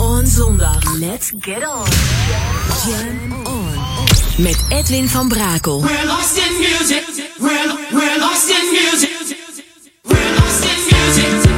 On zondag. Let's get on. Jam on. Met Edwin van Brakel. We're lost in music. We're, we're lost in music. We're lost in music.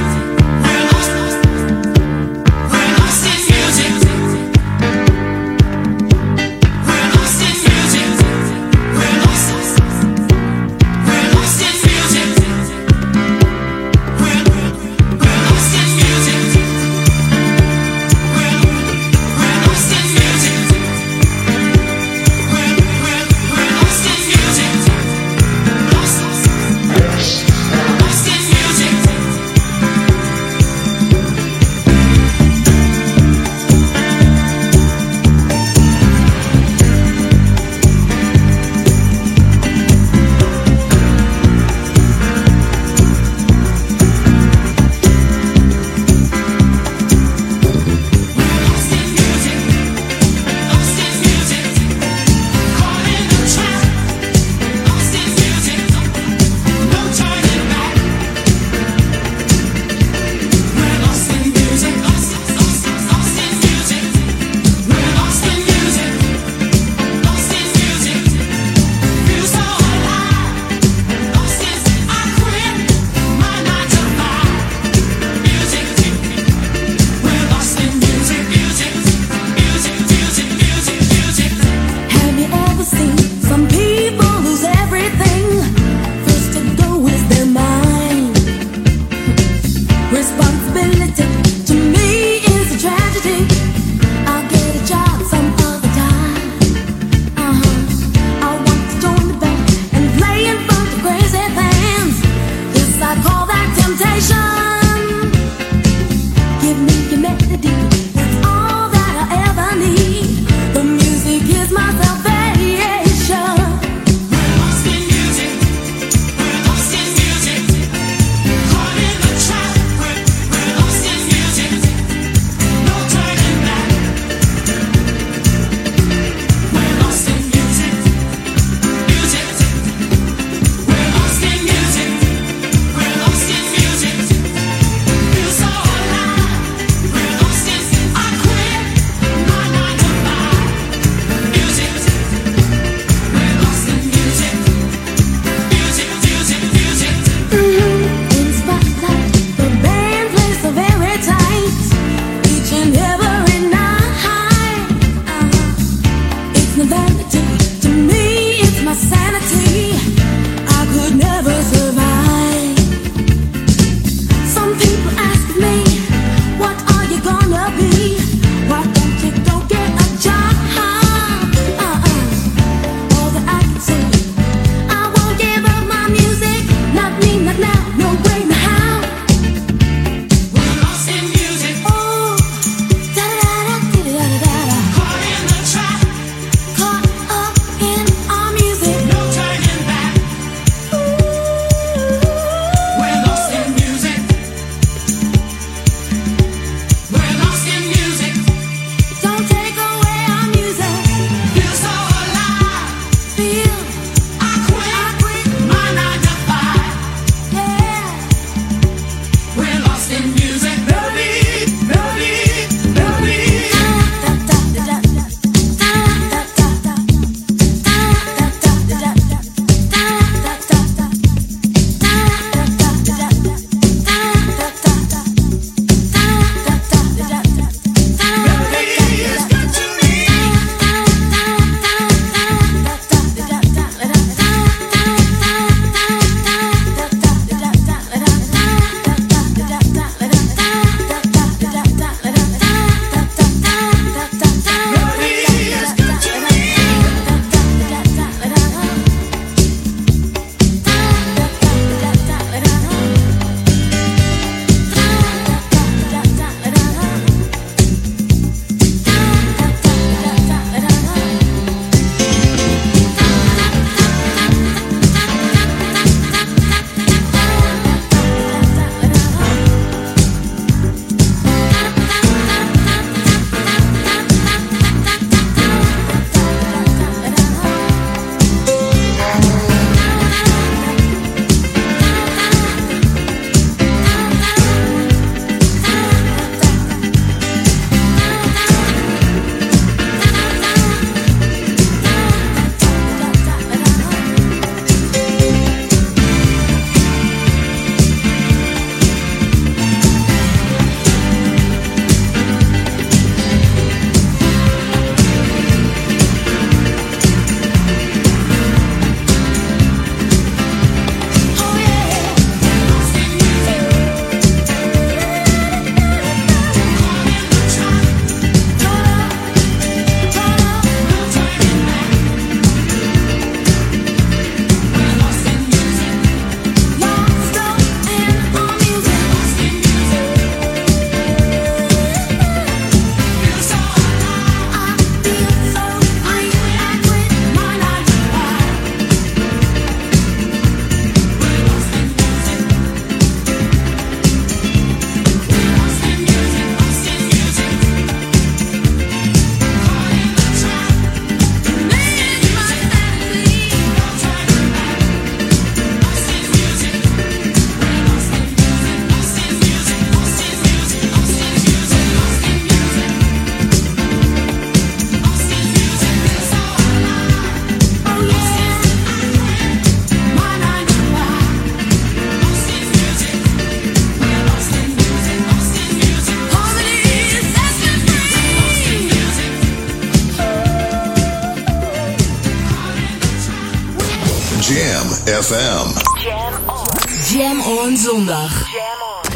FM.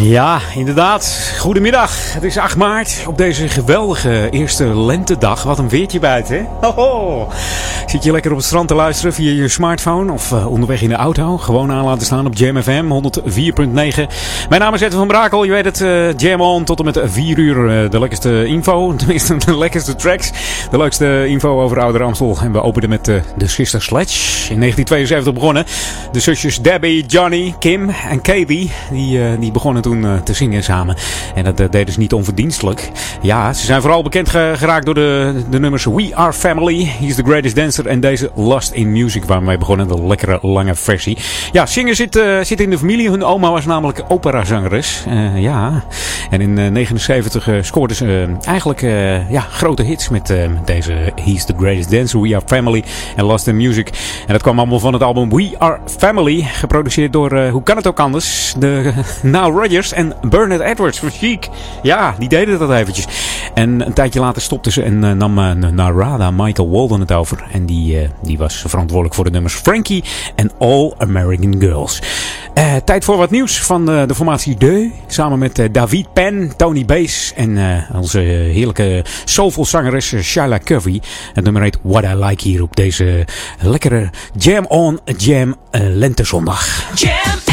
Ja, inderdaad. Goedemiddag. Het is 8 maart op deze geweldige eerste lentedag. Wat een weertje buiten, hè? Hoho. Zit je lekker op het strand te luisteren via je smartphone of uh, onderweg in de auto? Gewoon aan laten staan op Jam FM 104.9. Mijn naam is Edwin van Brakel. Je weet het, uh, Jam on tot en met 4 uur uh, de lekkerste info. Tenminste, de lekkerste tracks. De leukste info over Ouder Amstel. En we openen met de Sister Sledge. In 1972 begonnen. De zusjes Debbie, Johnny, Kim en Katie. Die, die begonnen toen uh, te zingen samen. En dat uh, deden ze niet onverdienstelijk. Ja, ze zijn vooral bekend geraakt door de, de nummers We Are Family, He's the Greatest Dancer en deze Lost in Music, waarmee begonnen. De lekkere lange versie. Ja, zingen zit, uh, zit in de familie. Hun oma was namelijk operazangeres. ja, en in 1979 scoorden ze eigenlijk ja, grote hits met deze He's the Greatest Dancer, We Are Family en Lost in Music. En dat kwam allemaal van het album We Are Family, geproduceerd door, hoe kan het ook anders, de Now Rodgers en Bernard Edwards van Chic. Ja, die deden dat eventjes. En een tijdje later stopten ze en uh, nam uh, Narada Michael Walden het over. En die, uh, die was verantwoordelijk voor de nummers Frankie en All American Girls. tijd voor wat nieuws van de formatie De. Samen met David Penn, Tony Bass en onze heerlijke soulful zangeres Shyla Covey. Het nummer heet What I Like hier op deze lekkere Jam on Jam lentezondag. Jam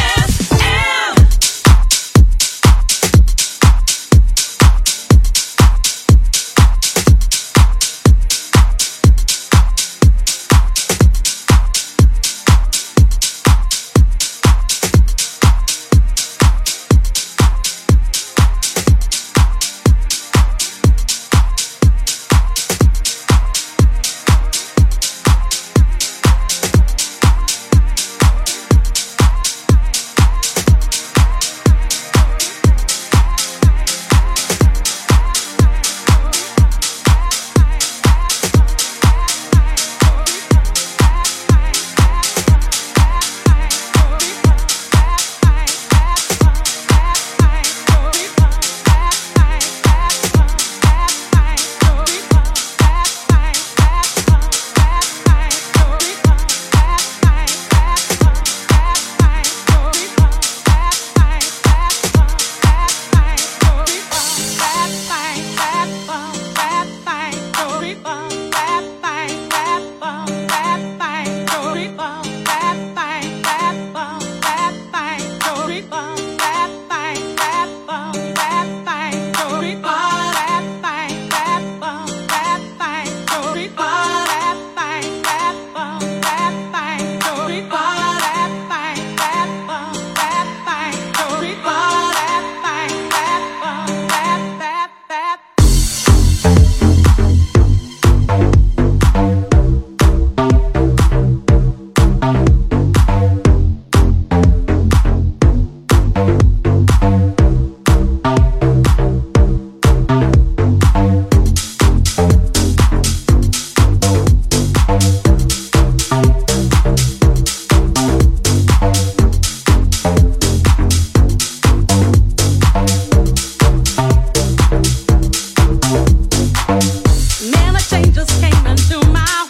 came into my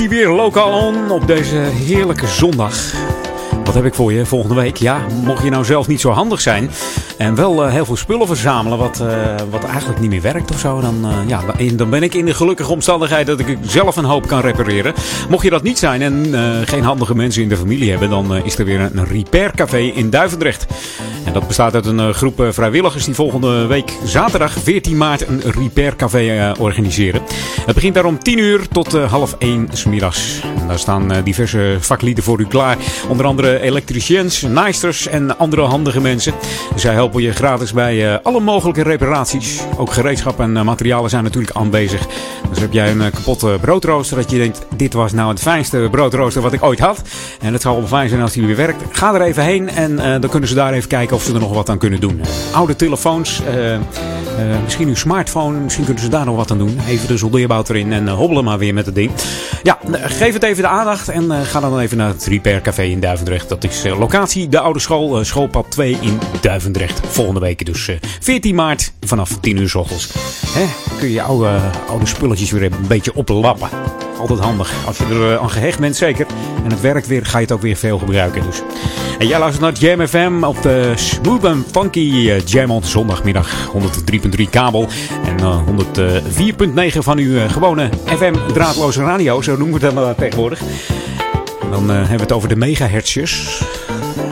is weer lokaal on op deze heerlijke zondag. Wat heb ik voor je volgende week? Ja, mocht je nou zelf niet zo handig zijn en wel eh, heel veel spullen verzamelen wat, eh, wat eigenlijk niet meer werkt of zo, dan, eh, ja, dan ben ik in de gelukkige omstandigheid dat ik zelf een hoop kan repareren. Mocht je dat niet zijn en geen handige mensen in de familie hebben, dan is er weer een repaircafé in Duivendrecht. En dat bestaat uit een groep vrijwilligers die volgende week zaterdag 14 maart een repaircafé organiseren. Het begint daar om 10 uur tot half 1 s middags. En daar staan diverse vaklieden voor u klaar. Onder andere elektriciens, naaisters en andere handige mensen. Zij helpen je gratis bij alle mogelijke reparaties. Ook gereedschap en materialen zijn natuurlijk aanwezig. Dus heb jij een kapotte broodrooster dat je denkt, dit was nou het fijnste broodrooster wat ik ooit had. En het zal wel fijn zijn als die weer werkt. Ga er even heen en dan kunnen ze daar even kijken of ze er nog wat aan kunnen doen. oude telefoons, misschien uw smartphone, misschien kunnen ze daar nog wat aan doen. Even de soldeerbout erin en hobbelen maar weer met het ding. Ja, geef het even de aandacht en ga dan even naar het Repair Café in Duivendrecht. Dat is locatie de oude school, schoolpad 2 in Duivendrecht. Volgende week dus 14 maart vanaf 10 uur s ochtends. Hè, kun je je oude, oude spulletjes weer een beetje oplappen. Altijd handig. Als je er aan gehecht bent, zeker. En het werkt weer, ga je het ook weer veel gebruiken. Dus. En jij luistert naar Jam FM op de Smooth Funky Jam on zondagmiddag. 103.3 kabel en uh, 104.9 van uw gewone FM draadloze radio. Zo noemen we het dan tegenwoordig. En dan hebben we het over de megahertzjes.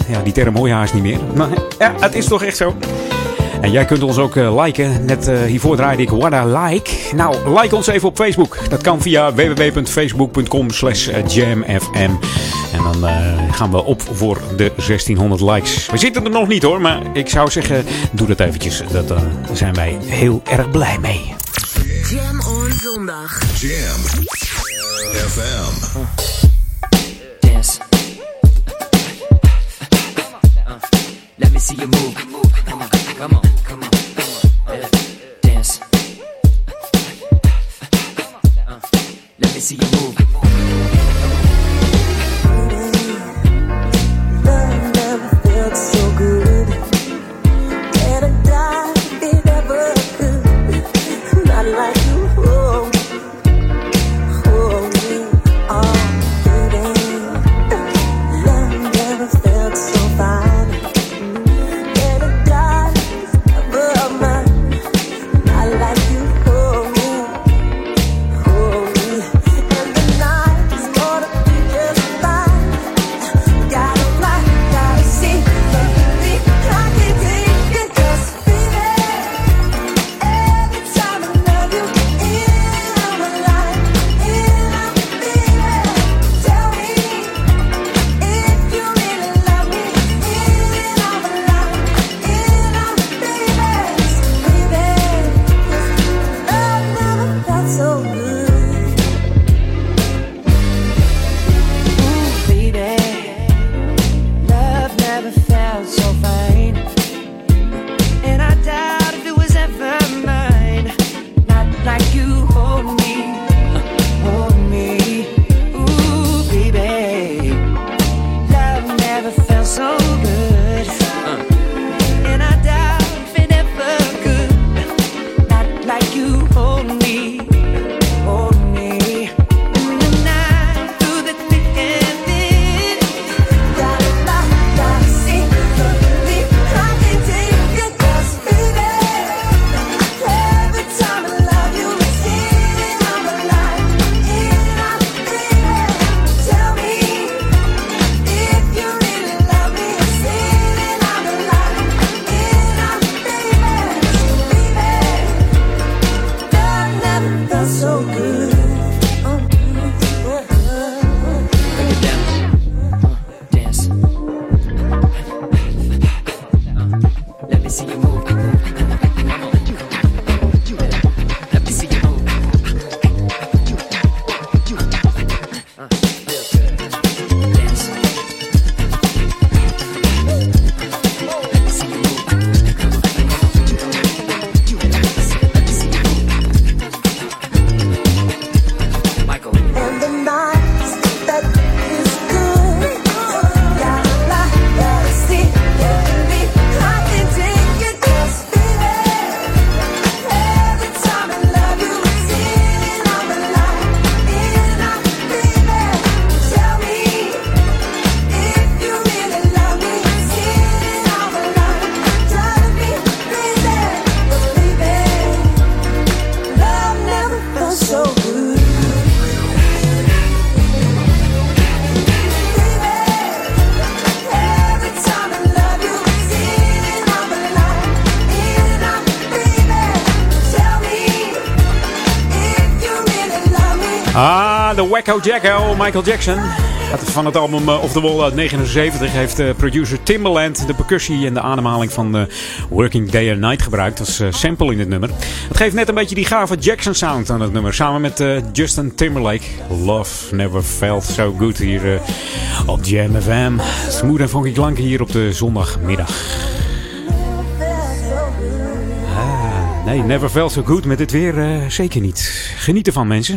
Ja, die term hoor haast niet meer. Maar ja, het is toch echt zo. En jij kunt ons ook uh, liken. Net uh, hiervoor draaide ik What I Like. Nou, like ons even op Facebook. Dat kan via www.facebook.com slash jamfm. En dan uh, gaan we op voor de 1600 likes. We zitten er nog niet hoor, maar ik zou zeggen, doe dat eventjes. Dat, daar zijn wij heel erg blij mee. Jam on zondag. Jam FM. Dance. Let me see you move. Come on, come on, see you move. Wacko Jacko, Michael Jackson. Van het album uh, Off the Wall uit 79 heeft uh, producer Timbaland de percussie en de ademhaling van uh, Working Day and Night gebruikt als sample in het nummer. Het geeft net een beetje die gave Jackson sound aan het nummer. Samen met Justin Timberlake. Love never felt so good hier op Jam FM. Smooth en funky klanken hier op de zondagmiddag. Ah, nee, never felt so good met dit weer zeker niet. Geniet ervan mensen.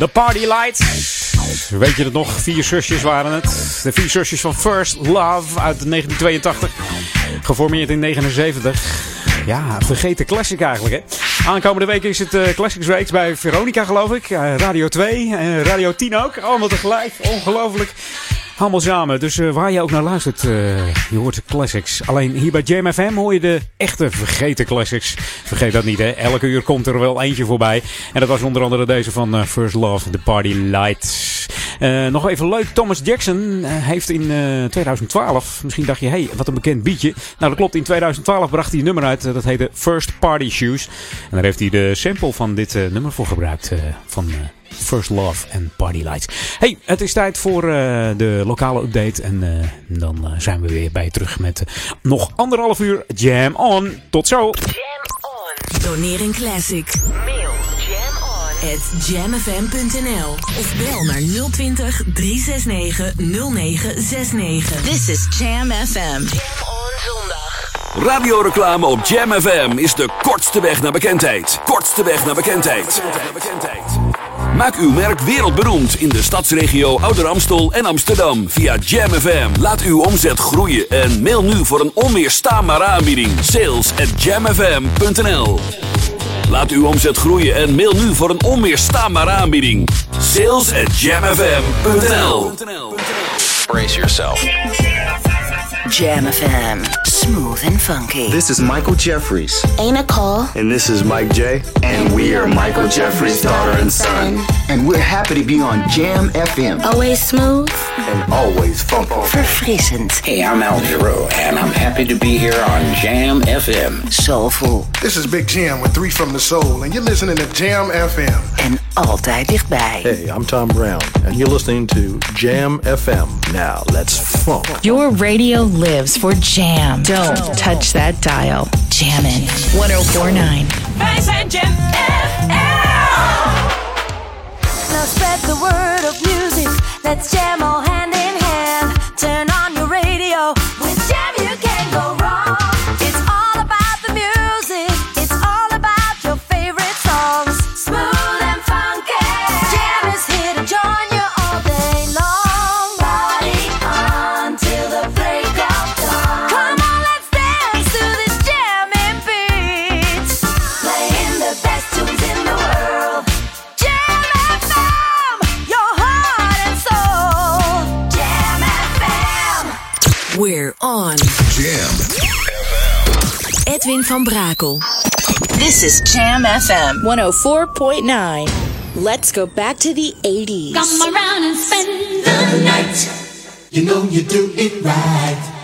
The Party Lights. Weet je het nog? Vier zusjes waren het. De vier zusjes van First Love uit 1982. Geformeerd in 79. Ja, vergeten classic eigenlijk hè. Aankomende week is het eh, Classics Week bij Veronica geloof ik. Eh, Radio 2 en Radio 10 ook. Allemaal tegelijk. Ongelooflijk. Allemaal samen. Dus eh, waar je ook naar luistert, eh, je hoort de classics. Alleen hier bij Jam FM hoor je de echte vergeten classics. Vergeet dat niet, hè. Elke uur komt er wel eentje voorbij. En dat was onder andere deze van eh, First Love, The Party Lights. Nog even leuk, Thomas Jackson heeft in eh, 2012, misschien dacht je, hé, hey, wat een bekend beatje. Nou, dat klopt, in 2012 bracht hij een nummer uit, dat heette First Party Shoes. En daar heeft hij de sample van dit nummer voor gebruikt, van... First Love en Party Lights. Hey, het is tijd voor eh, de lokale update. En eh, dan eh, zijn we weer bij je terug met nog anderhalf uur Jam On. Tot zo! Doneer een classic. Mail jam at jamfm.nl of bel naar 020 369 0969. This is Jam FM. Jam on zondag. Radioreclame op Jam FM is de kortste weg naar bekendheid. Kortste weg naar bekendheid. Maak uw merk wereldberoemd in de stadsregio Ouder Amstel en Amsterdam via Jam FM. Laat uw omzet groeien en mail nu voor een onweerstaanbare aanbieding. Sales at jamfm.nl Laat uw omzet groeien en mail nu voor een onweerstaanbare aanbieding. Sales at jamfm.nl Brace yourself. Jam FM. Smooth and funky. This is Michael Jeffries, Ain't a call. and this is Mike J, and we are Michael Jeffries' daughter and son, and we're happy to be on Jam FM Always smooth. and always funky. for Verfrissend. Hey, I'm Al Giro, and I'm happy to be here on Jam FM. Soulful. This is Big Jam with Three from the Soul, and you're listening to Jam FM. En altijd dichtbij. Hey, I'm Tom Brown, and you're listening to Jam FM. Now, let's funk. Your radio lives for Jam. Don't touch that dial. Jammin' 1049. Wij zijn Jam oh Now spread the word of music. Let's jam all hand in hand. Turn on. Jam. FM. Edwin van Brakel. This is Jam FM 104.9. Let's go back to the 80s. Come around and spend the night. You know you do it right.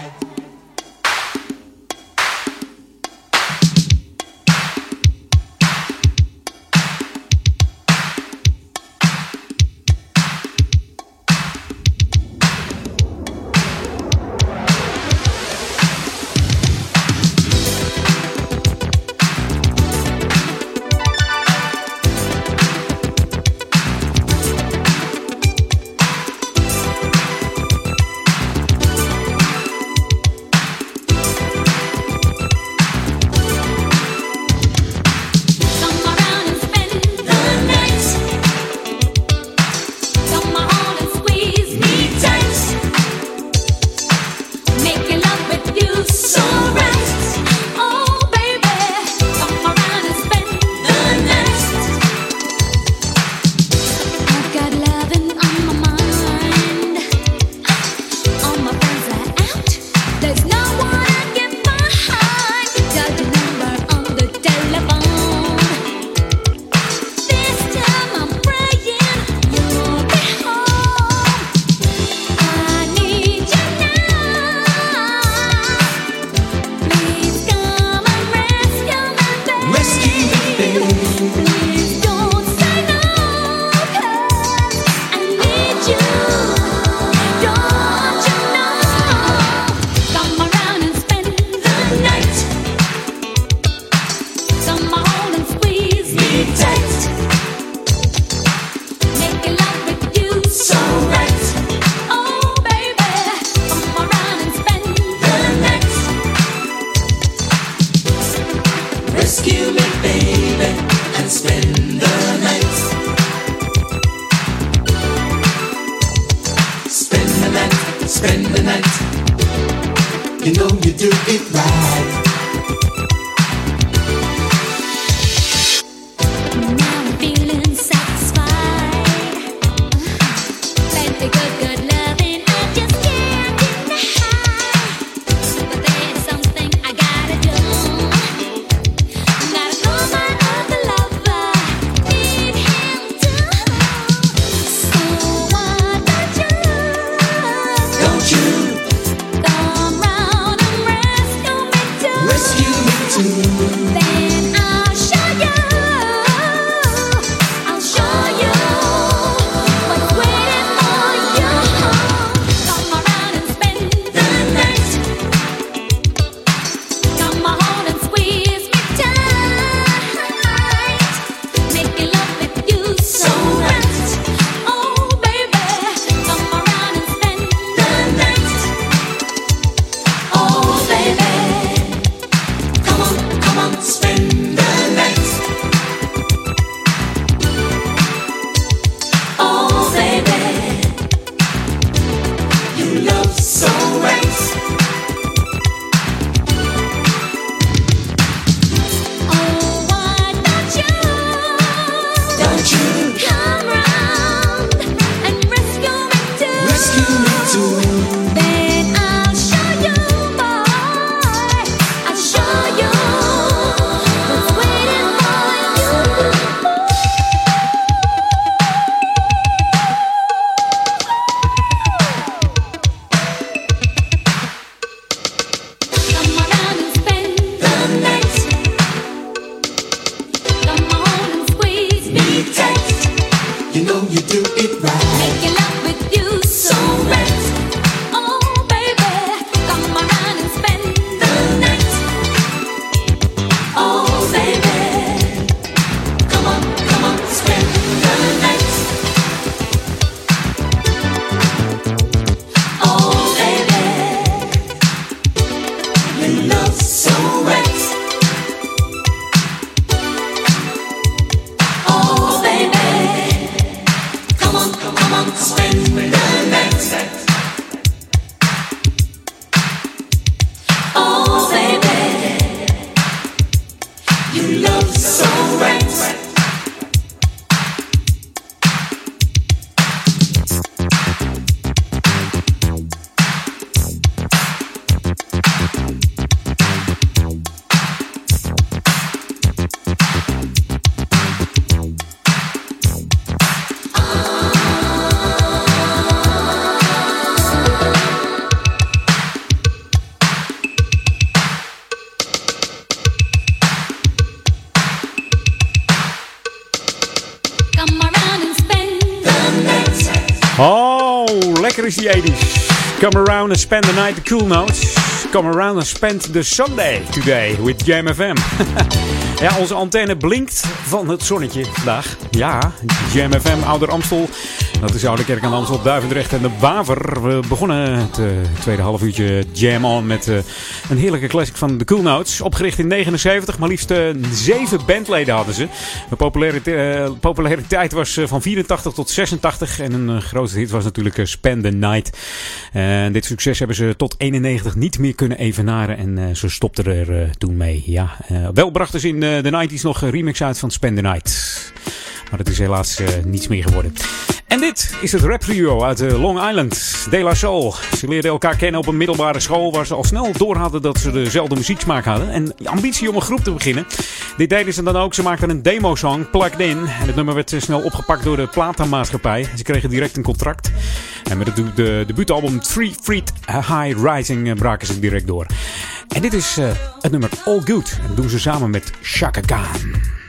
And spend the night, the cool notes. Come around and spend the Sunday today with Jam FM. ja, onze antenne blinkt van het zonnetje vandaag. Ja, Jam FM, Ouder Amstel. Dat is Oude Kerk aan Amstel, Duivendrecht en de Waver. We begonnen het eh, tweede half uurtje Jam On met eh, een heerlijke classic van The Cool Notes. Opgericht in 79, maar liefst eh, zeven bandleden hadden ze. De populariteit, eh, populariteit was eh, van 84 tot 86. En een grote hit was natuurlijk Spend the Night. Dit succes hebben ze tot 91 niet meer kunnen evenaren. En ze stopten er toen mee. Ja, wel brachten ze in eh, de 90s nog een remix uit van Spend the Night. Maar dat is helaas niets meer geworden. En dit is het rap trio uit eh, Long Island, De La Soul. Ze leerden elkaar kennen op een middelbare school waar ze al snel door hadden dat ze dezelfde muzieksmaak hadden. En ambitie om een groep te beginnen. Dit deden ze dan ook. Ze maakten een demo-song, Plugged In. En het nummer werd eh, snel opgepakt door de platenmaatschappij. Ze kregen direct een contract. En met het de, de debuutalbum Three Feet High Rising eh, braken ze direct door. En dit is het nummer All Good. En dat doen ze samen met Shaka Khan.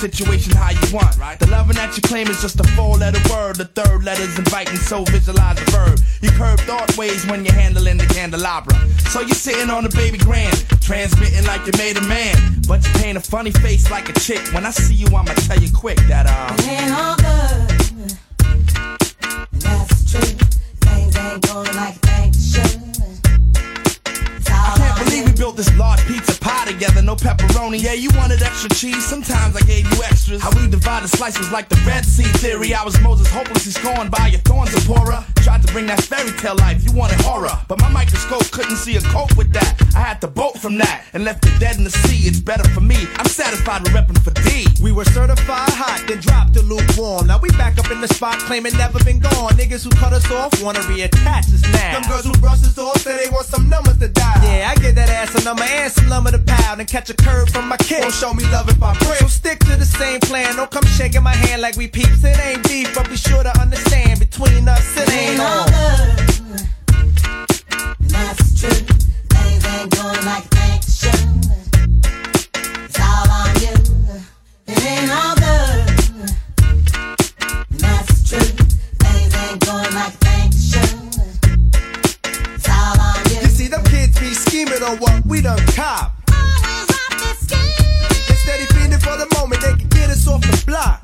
Situation how you want. Right. The loving that you claim is just a four letter word. The third letter's inviting, so visualize the verb. You curve thought ways when you're handling the candelabra. So you're sitting on the baby grand, transmitting like you made a man. But you paint a funny face like a chick. When I see you, I'ma tell you quick that, uh. It ain't all good. That's true. Things ain't going like they should. I can't believe we built this large pizza pie together, no pepperoni. Yeah, you wanted extra cheese, sometimes I gave you extras. How we divided slices like the Red Sea theory. I was Moses hopelessly scorned by your thorns, Zipporah. Tried to bring that fairy tale life, you wanted horror. But my microscope couldn't see a cope with that. I had to bolt from that and left it dead in the sea. It's better for me. I'm satisfied with repping for D. We were certified hot, then dropped to lukewarm. Now we back up in the spot, claiming never been gone. Niggas who cut us off wanna reattach us now. Them girls who brush us off say they want some numbers to die. Yeah, I get that ass a number and some lumber to pound and catch a curve from my kid. Don't show me love if I pray. So stick to the same plan. Don't come shaking my hand like we peeps. It ain't beef, but be sure to understand between us it ain't all on. good. That's true. Things ain't going like should. It's all on you. It ain't all good. That's true. Things ain't going like should. It's all on you. You see, them kids be scheming on what we done cop. Off the block.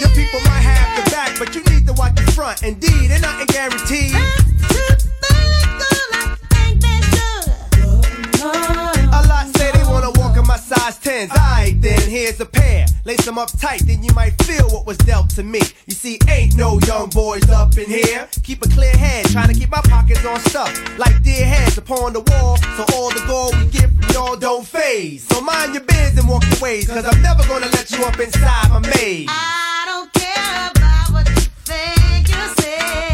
Your people might have the back, but you need to watch the front. Indeed, ain't nothing guaranteed. A lot say they wanna walk in my size 10s. Alright then, here's a pair. Lace them up tight, then you might feel what was dealt to me. You see, ain't no young boys up in here. Keep a clear head, trying to keep my pockets on stuff. Like dear heads upon the wall, so all the gold we get from y'all don't phase. So mind your biz and walk your ways, cause I'm never gonna let you up inside my maze. I don't care about what you think you say.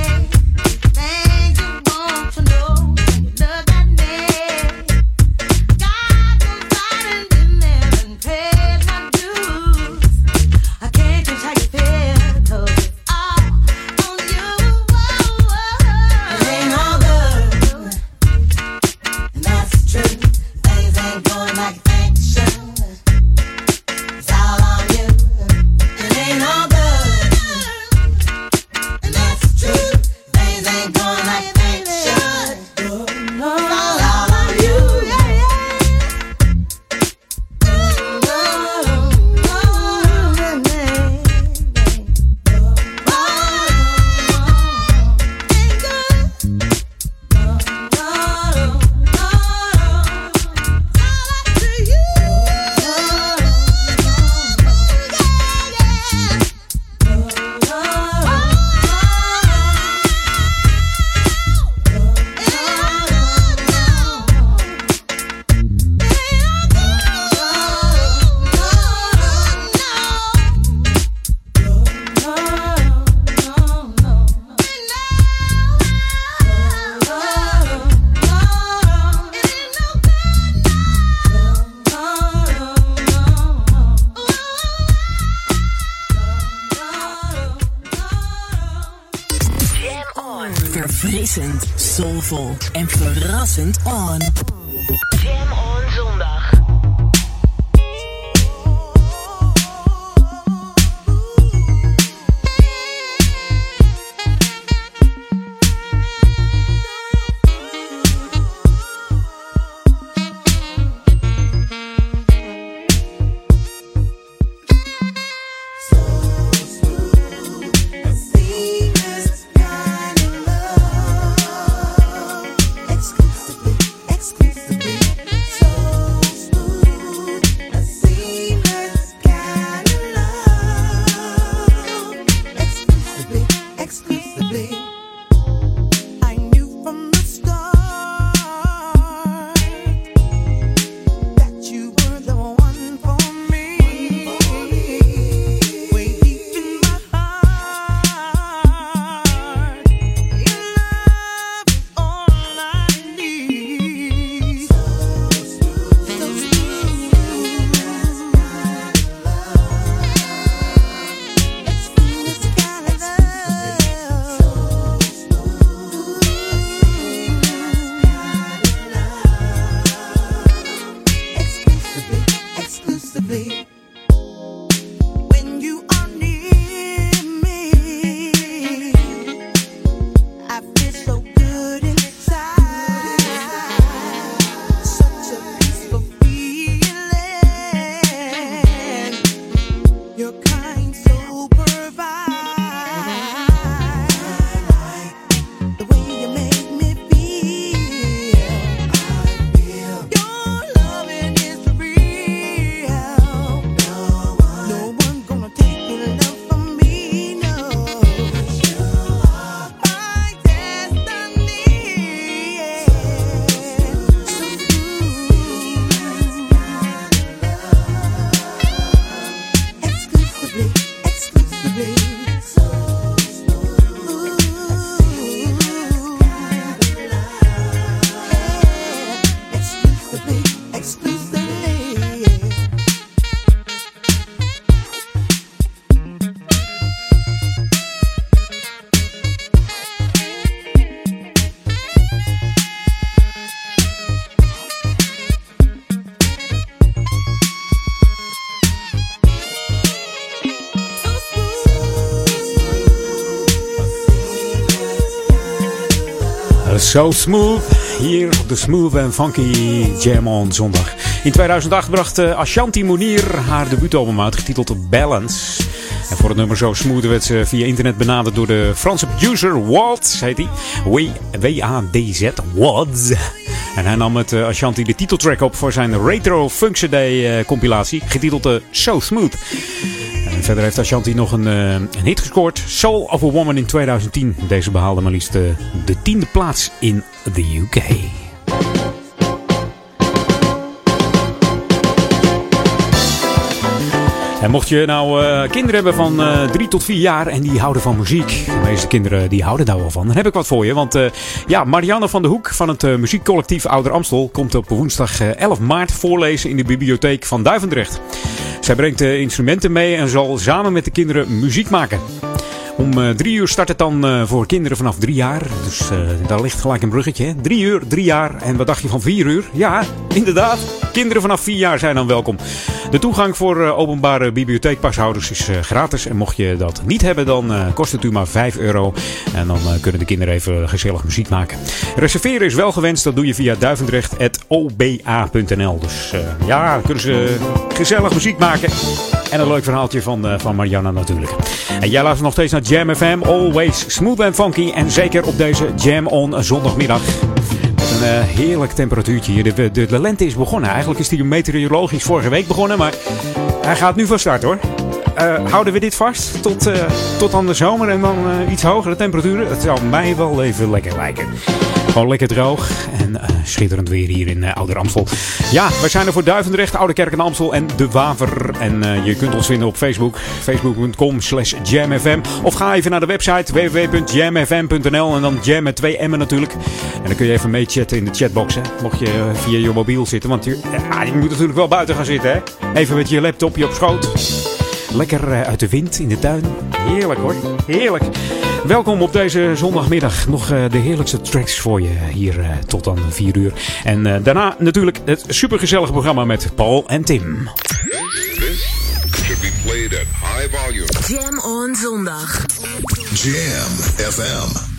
So smooth. Hier op de Smooth en Funky Jam on zondag. In 2008 bracht eh, Ashanti Mounir haar debuutalbum uit, getiteld Balance. En voor het nummer So Smooth werd ze via internet benaderd door de Franse producer Waltz, heet hij. W-A-D-Z, Waltz. En hij nam met eh, Ashanti de titeltrack op voor zijn Retro Funk CD eh, compilatie, getiteld So Smooth. Verder heeft Ashanti nog een, eh, een hit gescoord. Soul of a Woman in 2010. Deze behaalde maar liefst eh, de tiende plaats in de UK. En mocht je nou eh, kinderen hebben van eh 3 tot 4 jaar en die houden van muziek. De meeste kinderen die houden daar wel van. Dan heb ik wat voor je. Want eh, ja, Marianne van de Hoek van het muziekcollectief Ouder Amstel komt op woensdag eh, 11 maart voorlezen in de bibliotheek van Duivendrecht. Zij brengt instrumenten mee en zal samen met de kinderen muziek maken. Om eh, drie uur start het dan eh, voor kinderen vanaf drie jaar. Dus eh, daar ligt gelijk een bruggetje. Hè? Drie uur, drie jaar. En wat dacht je van vier uur? Ja, inderdaad. Kinderen vanaf vier jaar zijn dan welkom. De toegang voor openbare bibliotheekpashouders is gratis. En mocht je dat niet hebben, dan kost het u maar 5 euro. En dan kunnen de kinderen even gezellig muziek maken. Reserveren is wel gewenst. Dat doe je via duivendrecht.oba.nl. Dus ja, kunnen ze gezellig muziek maken. En een leuk verhaaltje van, eh, van Marianne natuurlijk. En jij luistert nog steeds naar Jam FM. Always smooth and funky. En zeker op deze Jam on zondagmiddag. Met een eh, heerlijk temperatuurtje hier. De, de, de lente is begonnen. Eigenlijk is die meteorologisch vorige week begonnen. Maar hij gaat nu van start hoor. Eh, houden we dit vast tot, tot aan de zomer en dan iets hogere temperaturen? Dat zou mij wel even lekker lijken. Gewoon lekker droog en eh, schitterend weer hier in eh, Ouder Amstel. Ja, wij zijn er voor Duivendrecht, Oude Kerk en Amstel en De Waver. En eh, je kunt ons vinden op Facebook, facebook.com slash jamfm. Of ga even naar de website www.jamfm.nl en dan jam met twee m'en natuurlijk. En dan kun je even meechatten in de chatbox, hè, mocht je via je mobiel zitten. Want je, je moet natuurlijk wel buiten gaan zitten, hè. Even met je laptopje op schoot. Lekker eh, uit de wind in de tuin. Heerlijk hoor, heerlijk. Welkom op deze zondagmiddag. Nog eh, de heerlijkste tracks voor je hier eh, tot aan 4 uur. En eh, daarna natuurlijk het supergezellige programma met Paul en Tim. should be played at high volume. Jam on zondag. Jam FM.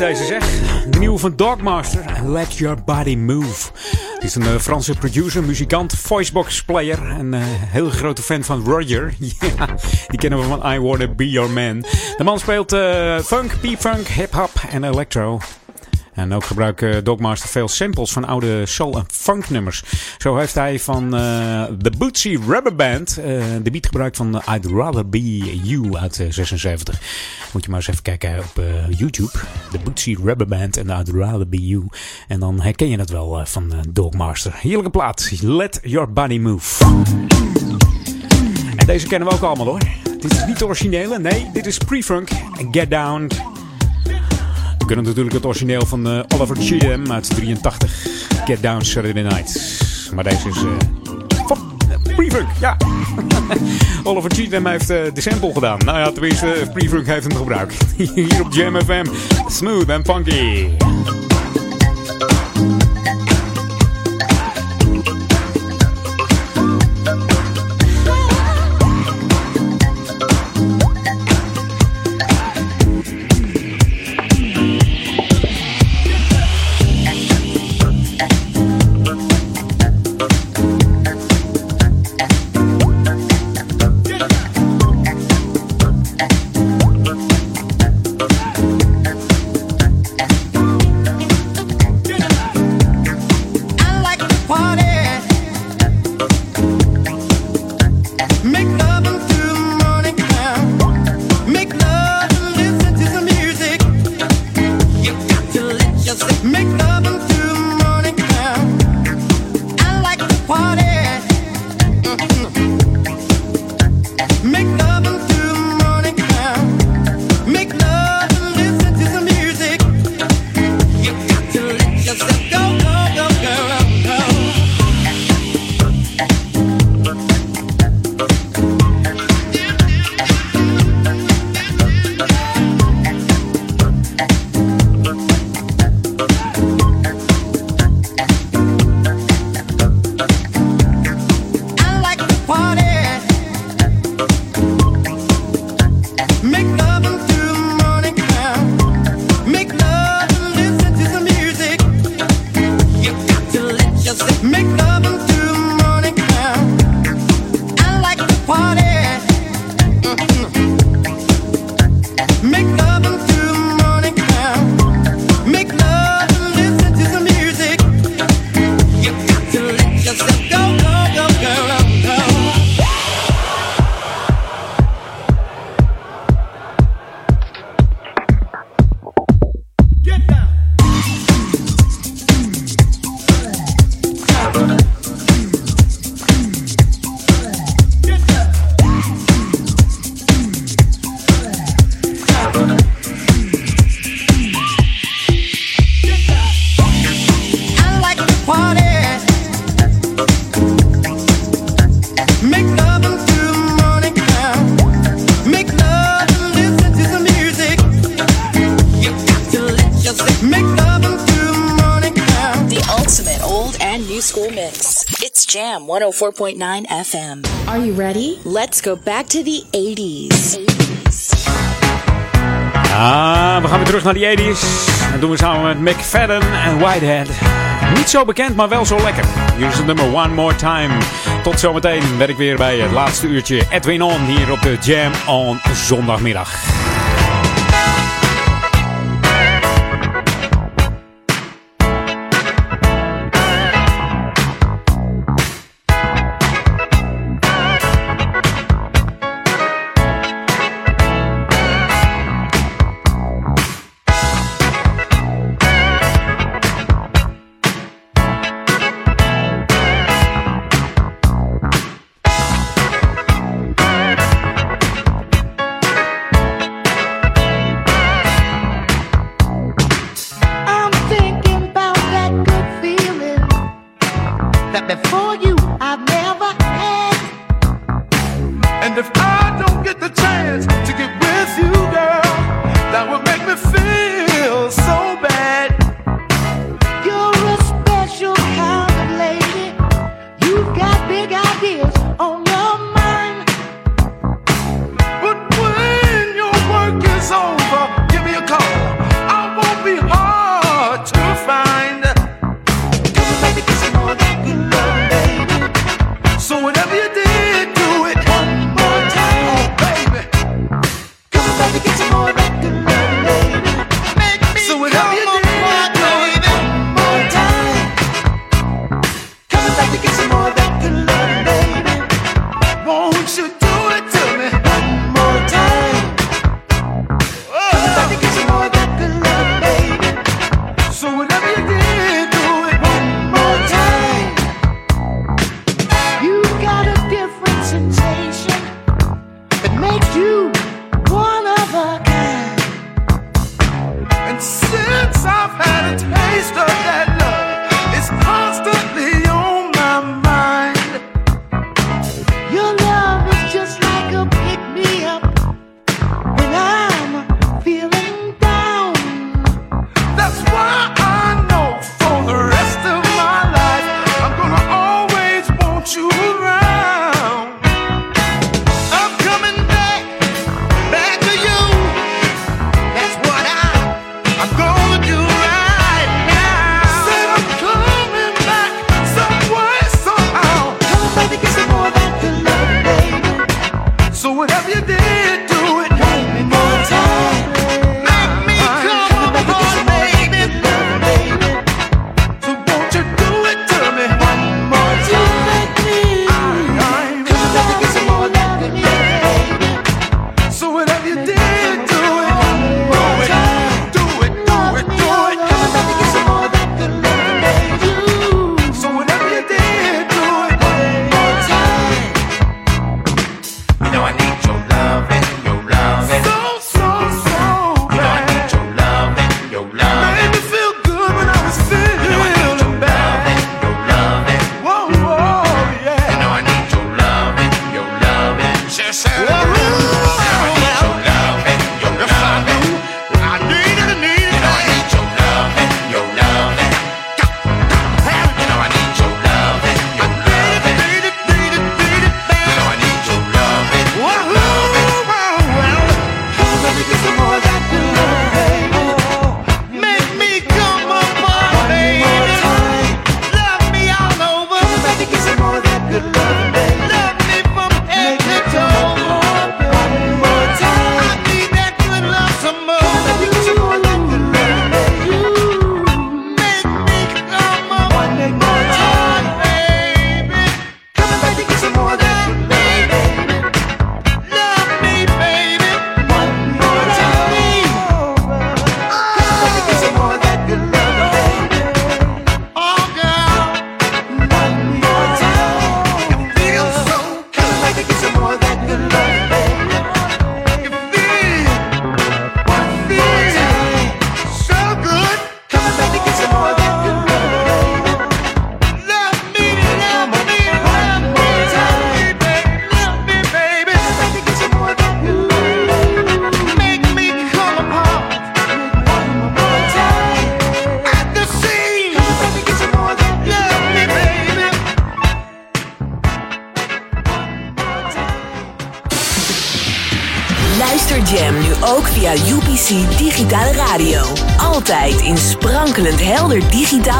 Is deze zeg. De nieuwe van Dogmaster, Let Your Body Move. Het is een eh, Franse producer, muzikant, voicebox player. En eh, heel grote fan van Roger. ja, die kennen we van I Wanna Be Your Man. De man speelt eh, funk, P-funk, hip-hop en electro. En ook gebruikt eh, Dogmaster veel samples van oude soul- en funk nummers. Zo heeft hij van eh The Bootsy Rubber Band eh, de beat gebruikt van I'd Rather Be You uit eh, 76. Moet je maar eens even kijken op YouTube. The Bootsy Rubber Band en I'd Rather Be You. En dan herken je het wel van Dogmaster. Heerlijke plaat. Let Your Body Move. En deze kennen we ook allemaal hoor. Dit is niet originele, nee, dit is Pre-Funk Get Down. We kunnen natuurlijk het origineel van eh, Oliver Cheatham uit 83. Get Down Saturday Night. Maar deze is eh, Pre-Funk, ja. Oliver Cheatham heeft eh, de sample gedaan. Nou ja, tenminste, eh, Pre-Funk heeft hem gebruikt. Hier op Jam FM. Smooth and funky. 104.9 FM. Are you ready? Let's go back to the 80s. Ah, we gaan weer terug naar die 80s. Dat doen we samen met McFadden en Whitehead. Niet zo bekend, maar wel zo lekker. Hier is het nummer One More Time. Tot zometeen ben ik weer bij het laatste uurtje Edwin On hier op de Jam on zondagmiddag.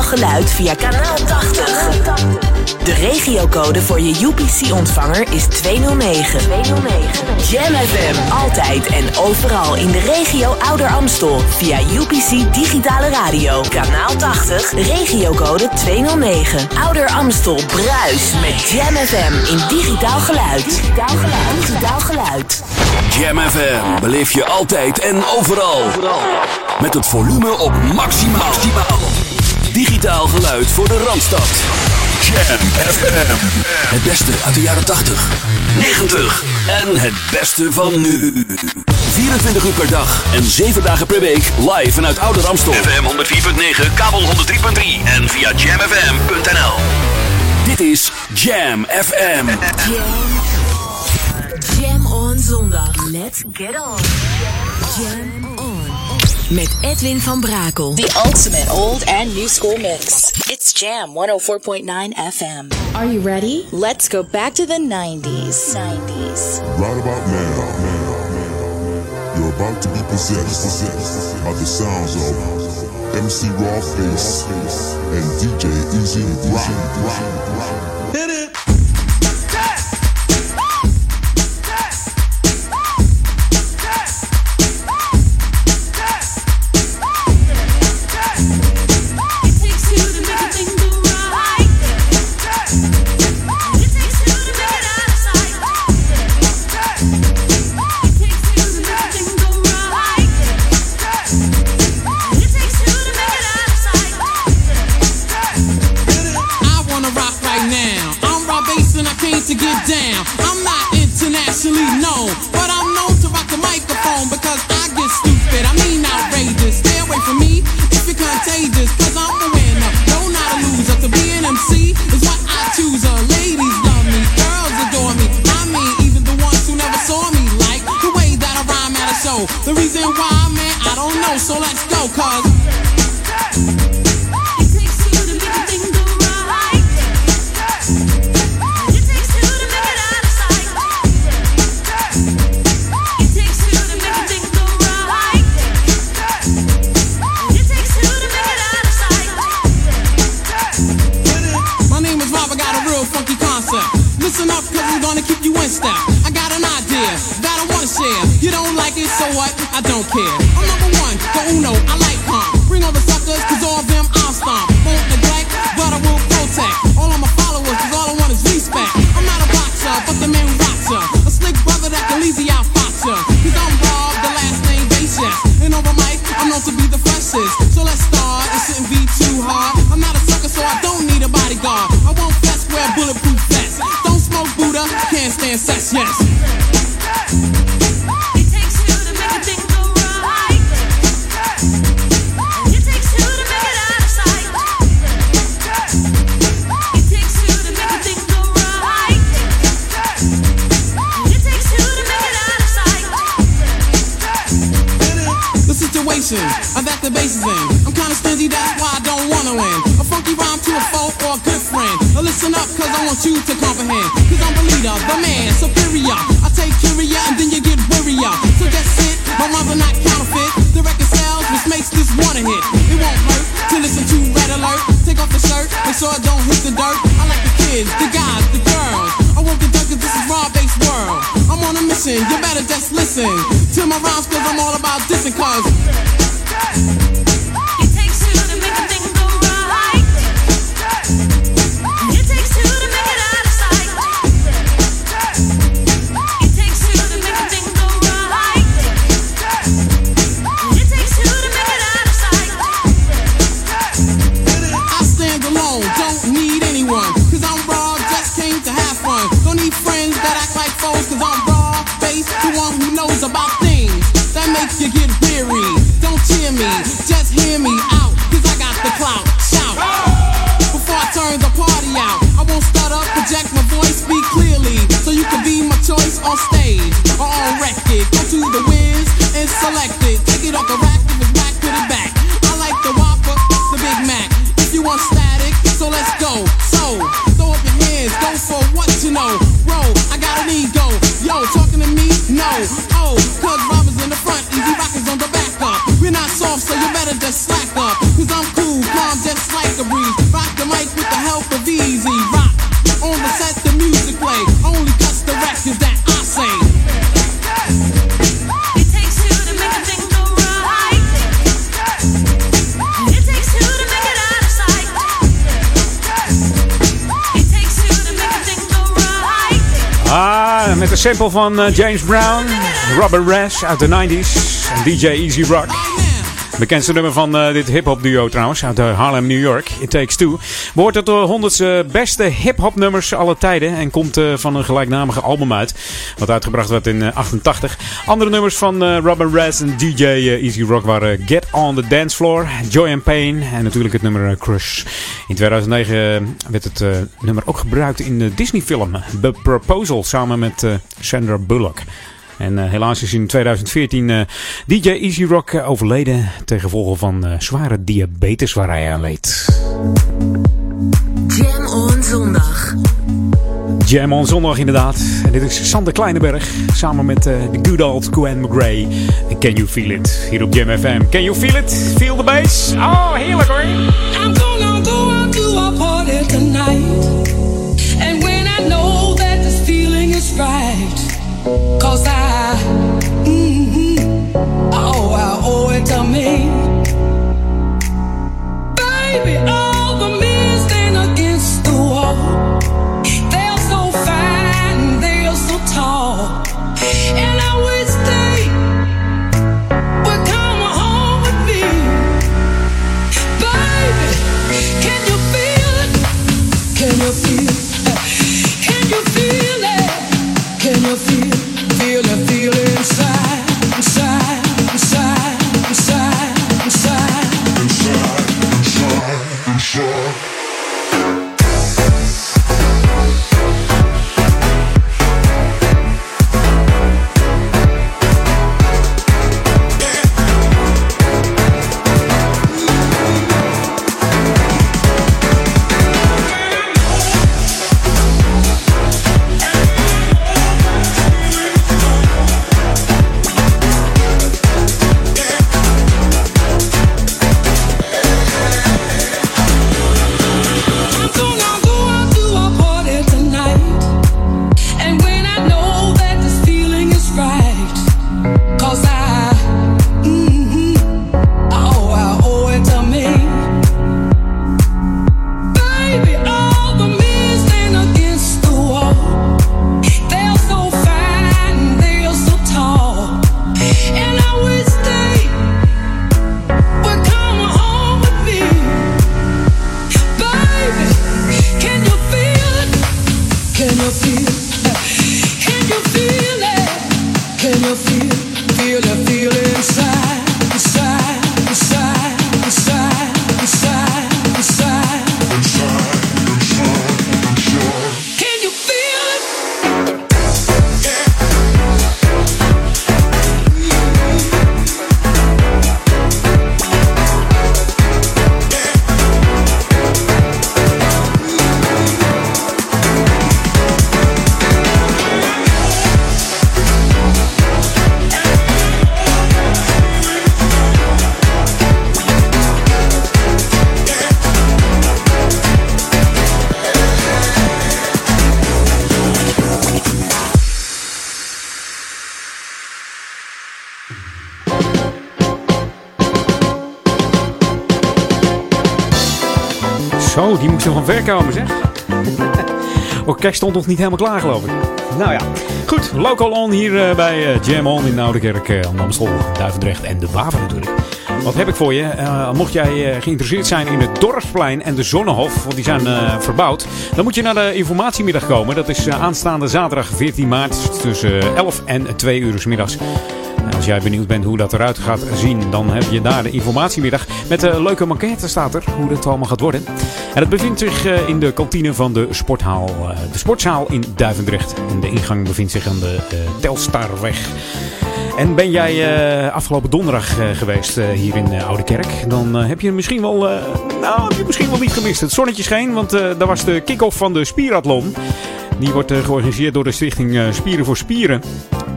geluid via kanaal 80. De regiocode voor je UPC-ontvanger is 209. 209. Jam FM, altijd en overal in de regio Ouder Amstel. Via UPC Digitale Radio, kanaal 80, regiocode 209. Ouder Amstel bruis met Jam FM in digitaal geluid. Digitaal geluid. Digitaal geluid. Jam FM beleef je altijd en overal. Met het volume op maximaal digitaal geluid voor de Randstad. Jam FM. Het beste uit de jaren 80, 90 en het beste van nu. 24 uur per dag en 7 dagen per week live vanuit Oude Ramstel. FM 104.9, kabel 103.3 en via jamfm.nl. Dit is Jam FM. Jam. Jam on zondag. Let's get on. Jam met Edwin van Brakel. The ultimate old and new school mix. It's Jam 104.9 FM. Are you ready? Let's go back to the 90s. 90s. Right about now, now you're about to be possessed, possessed by the sounds of MC Raw Face and DJ Easy Rock. Hit it! listen. You better just listen to my rhymes, cause I'm all about dissing, cause. Sample van eh, James Brown, Robert Rash uit de 90s en DJ Easy Rock. Bekendste nummer van eh, dit hip-hop duo trouwens, uit eh, Harlem, New York. It Takes Two. Behoort tot de 100 beste hip-hop nummers aller tijden. En komt eh, van een gelijknamige album uit. Wat uitgebracht werd in eh, 88. Andere nummers van eh, Robin Rez en DJ Easy Rock waren Get on the Dance Floor, Joy and Pain. En natuurlijk het nummer Crush. In 2009 werd het nummer ook gebruikt in de Disney-film The Proposal. Samen met Sandra Bullock. En eh, helaas is in 2014 eh, DJ Easy Rock eh, overleden ten gevolge van zware diabetes waar hij aan leed. Jam on zondag. Jam on zondag inderdaad. En dit is Sander Kleineberg samen met de good old Gwen McGray. En Can You Feel It? Hier op Jam FM. Can you feel it? Feel the bass? Oh, heerlijk hoor. I'm gonna go out to a party tonight. Ver komen zeg. Orkest stond nog niet helemaal klaar geloof ik. Nou ja, goed. Local on hier eh, bij eh, Jam On in Oudekerk, uh, aan Amstel, Duivendrecht en de Waver natuurlijk. Wat heb ik voor je? Eh, mocht jij eh, geïnteresseerd zijn in het Dorpsplein en de Zonnehof, want die zijn eh, verbouwd, dan moet je naar de informatiemiddag komen. Dat is eh, aanstaande zaterdag 14 maart tussen 11 en 2 uur 's middags. En Als jij benieuwd bent hoe dat eruit gaat zien, dan heb je daar de informatiemiddag. Met een leuke maquette staat er, hoe dat allemaal gaat worden. En het bevindt zich eh, in de kantine van de sporthaal, eh, de sportzaal in Duivendrecht. En de ingang bevindt zich aan de eh, Telstarweg. En ben jij eh, afgelopen donderdag eh, geweest eh, hier in Oude Kerk, dan eh, heb je misschien wel, eh, nou, heb je misschien wel niet gemist. Het zonnetje scheen, want eh daar was de kick-off van de Spierathlon. Die wordt eh, georganiseerd door de stichting eh, Spieren voor Spieren.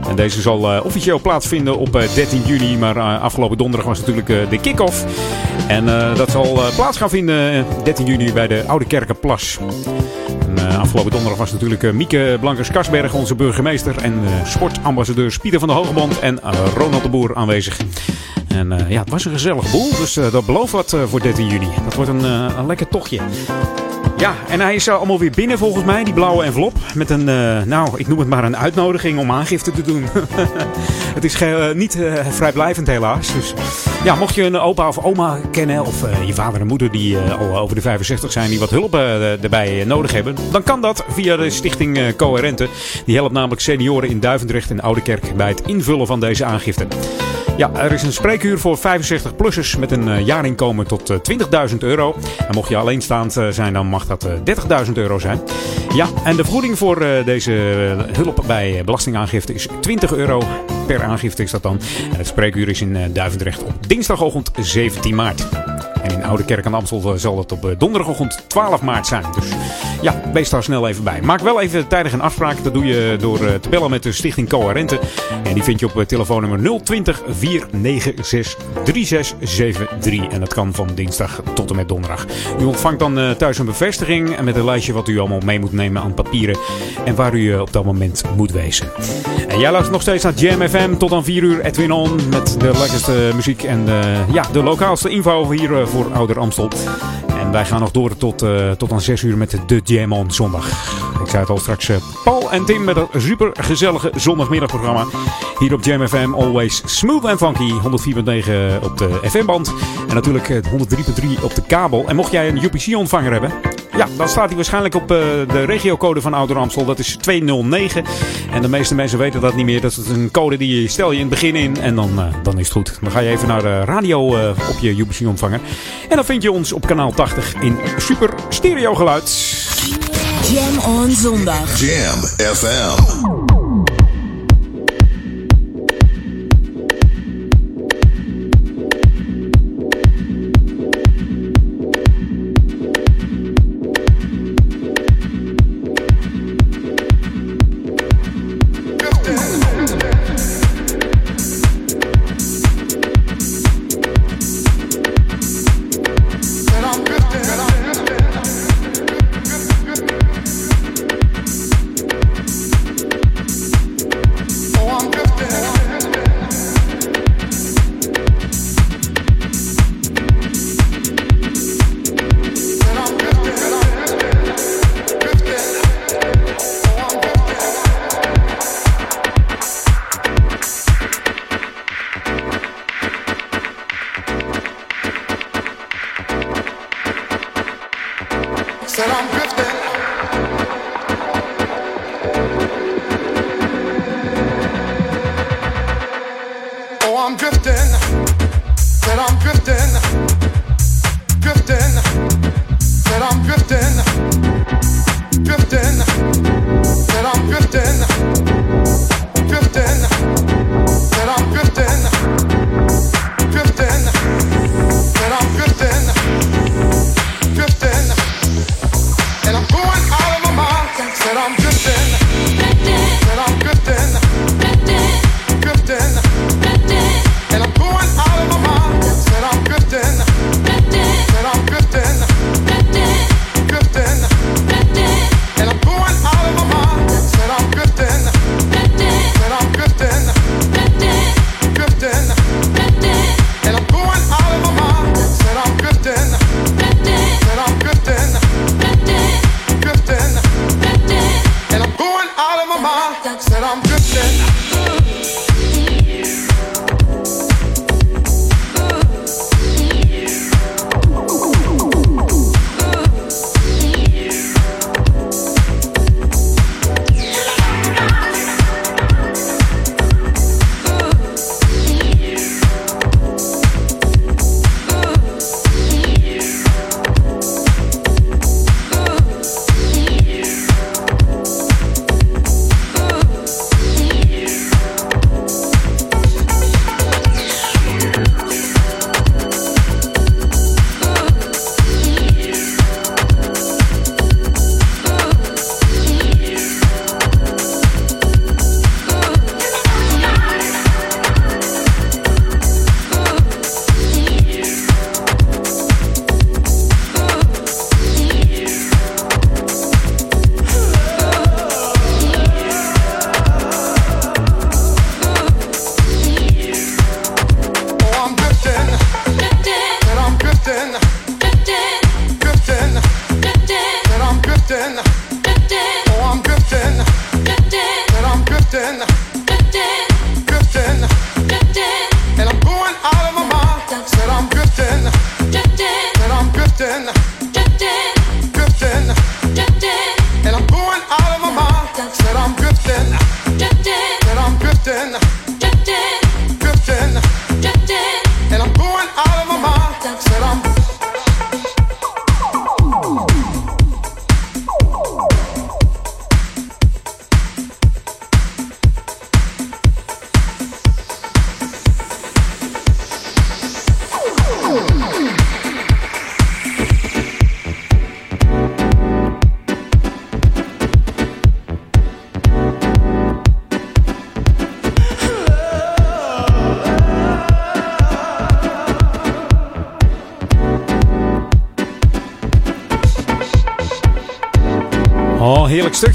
En deze zal eh, officieel plaatsvinden op eh, 13 juni. Maar eh, afgelopen donderdag was natuurlijk eh, de kick-off. En eh, dat zal eh, plaats gaan vinden eh, 13 juni bij de Oude Kerkenplas. En, eh, afgelopen donderdag was natuurlijk eh, Mieke Blankers-Kasberg, onze burgemeester. En eh, sportambassadeurs Pieter van der Hogeband en eh, Ronald de Boer aanwezig. En eh, ja, het was een gezellig boel. Dus eh, dat belooft wat eh, voor 13 juni. Dat wordt een, eh, een lekker tochtje. Ja, en hij is allemaal weer binnen volgens mij, die blauwe envelop. Met een, eh, nou, ik noem het maar een uitnodiging om aangifte te doen. het is eh, niet eh, vrijblijvend helaas. Dus ja, mocht je een opa of oma kennen, of je vader en moeder die al over de 65 zijn, die wat hulp erbij nodig hebben, dan kan dat via de stichting Coherente. Die helpt namelijk senioren in Duivendrecht en Oudekerk bij het invullen van deze aangifte. Ja, er is een spreekuur voor 65-plussers met een eh, jaarinkomen tot eh, 20.000 euro. En mocht je alleenstaand eh, zijn, dan mag dat eh, 30.000 euro zijn. Ja, en de vergoeding voor eh, deze eh, hulp bij eh, belastingaangifte is 20 euro per aangifte is dat dan. En het spreekuur is in eh, Duivendrecht op dinsdagochtend 17 maart. En in Oude Kerk aan de Amstel zal dat op eh, donderdagochtend 12 maart zijn. Dus ja, wees daar snel even bij. Maak wel even tijdig een afspraak. Dat doe je door eh, te bellen met de Stichting Coherente. En die vind je op eh, telefoonnummer 020 496 3673. En dat kan van dinsdag tot en met donderdag. U ontvangt dan thuis een bevestiging en met een lijstje wat u allemaal mee moet nemen aan papieren. En waar u op dat moment moet wezen. En jij luistert nog steeds naar Jam FM tot aan 4 uur. Edwin On met de lekkerste muziek en eh, ja, de lokaalste info hier voor Ouder Amstel. En wij gaan nog door tot, eh, tot aan 6 uur met de Jam On zondag. Ik zei het al straks, eh, Paul en Tim met een super gezellige zondagmiddagprogramma. Hier op Jam FM, always smooth en funky. 104.9 op de FM-band. En natuurlijk eh, 103.3 op de kabel. En mocht jij een UPC-ontvanger hebben, ja, dan staat hij waarschijnlijk op eh, de regiocode van Ouder Amstel. Dat is 209. En de meeste mensen weten dat niet meer. Dat is een code die je stel je in het begin in en dan, eh, dan is het goed. Dan ga je even naar de radio eh, op je UPC-ontvanger. En dan vind je ons op kanaal 80 in super stereo geluid. Jam on zondag. Jam FM.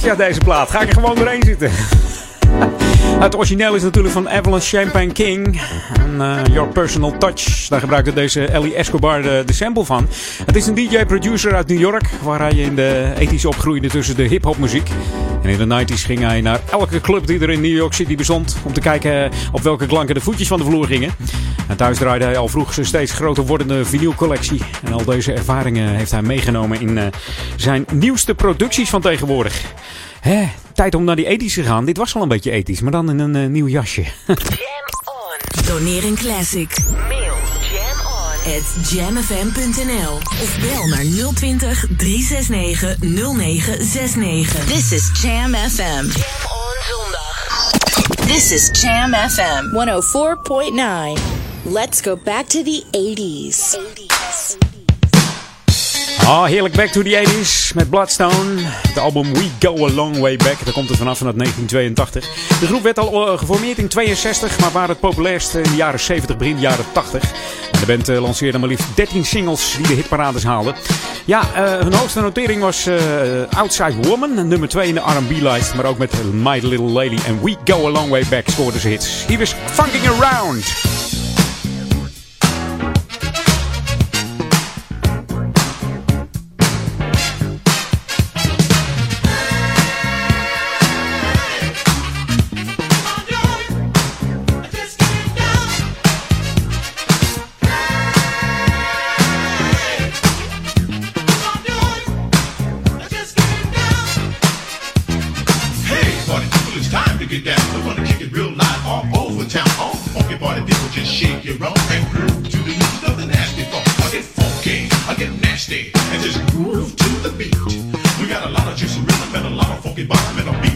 Uit deze plaat. Ga ik er gewoon doorheen zitten. Het origineel is natuurlijk van Evelyn Champagne King. En, eh, Your Personal Touch. Daar gebruikte deze Ellie Escobar de, de sample van. Het is een DJ-producer uit New York. Waar hij in de ethische opgroeide tussen de hip-hop muziek. En in de 90s ging hij naar elke club die er in New York City bestond. Om te kijken op welke klanken de voetjes van de vloer gingen. En thuis draaide hij al vroeg zijn steeds groter wordende vinylcollectie. En al deze ervaringen heeft hij meegenomen in eh, zijn nieuwste producties van tegenwoordig. Hè, tijd om naar die ethisch te gaan. Dit was wel een beetje ethisch, maar dan in een eh, nieuw jasje. Doneer een classic. Mail jam on at jamfm.nl of bel naar 020 369 0969. This is Jam FM. Jam on zondag. This is Jam FM 104.9. Let's go back to the 80s. Ah, heerlijk Back to the 80s met Bloodstone. Het album We Go A Long Way Back. Daar komt het vanaf vanuit 1982. De groep werd al eh, geformeerd in 62, maar waren het populairst in de jaren 70, begin jaren 80. En de band eh, lanceerde maar liefst 13 singles die de hitparades haalden. Ja, eh, hun hoogste notering was Outside Woman, nummer 2 in de R&B-lijst. Maar ook met My Little Lady en We Go A Long Way Back scoorden ze hits. Hier was Funking Around. Funky bottom and a beat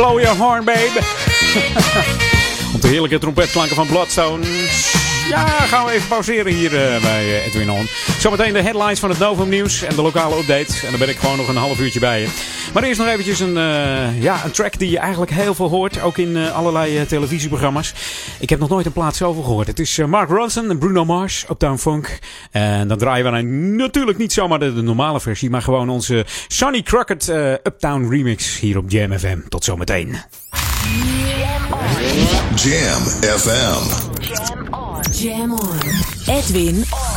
Blow Your Horn, Babe. Op de heerlijke trompetklanken van Bloodstone. Ja, gaan we even pauzeren hier eh, bij eh, Edwin On. Zometeen de headlines van het Novum Nieuws en de lokale update. En dan ben ik gewoon nog een half uurtje bij je. Maar eerst nog eventjes een, eh, ja, een track die je eigenlijk heel veel hoort. Ook in allerlei televisieprogramma's. Ik heb nog nooit een plaat zoveel gehoord. Het is Mark Ronson en Bruno Mars uptown Funk. En dan draaien we nou natuurlijk niet zomaar de, normale versie. Maar gewoon onze Sonny Crockett Uptown Remix hier op Jam FM. Tot zometeen. Jam FM. Jam on. Edwin on.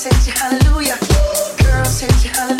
said you hallelujah. Girl said you hallelujah.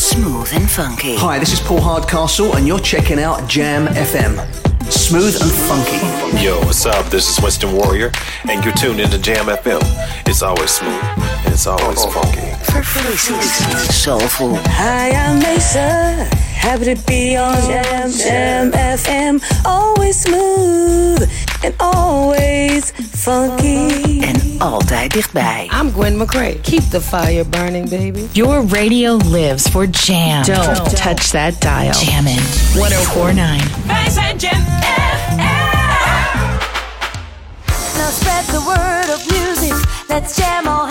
Smooth and funky. Hi, this is Paul Hardcastle, and you're checking out Jam FM. Smooth and funky. Yo, what's up? This is Winston Warrior, and you're tuned into Jam FM. It's always smooth, and it's always funky. Soulful. Hi, I'm Mesa. Happy to be on Jam, Jam FM. Always smooth and always funky. En altijd dichtbij. I'm Gwen McCrae. Keep the fire burning, baby. Your radio lives for jam. Don't touch that dial. Jammin' 1049. Wij zijn Jam oh Now spread the word of music. Let's jam all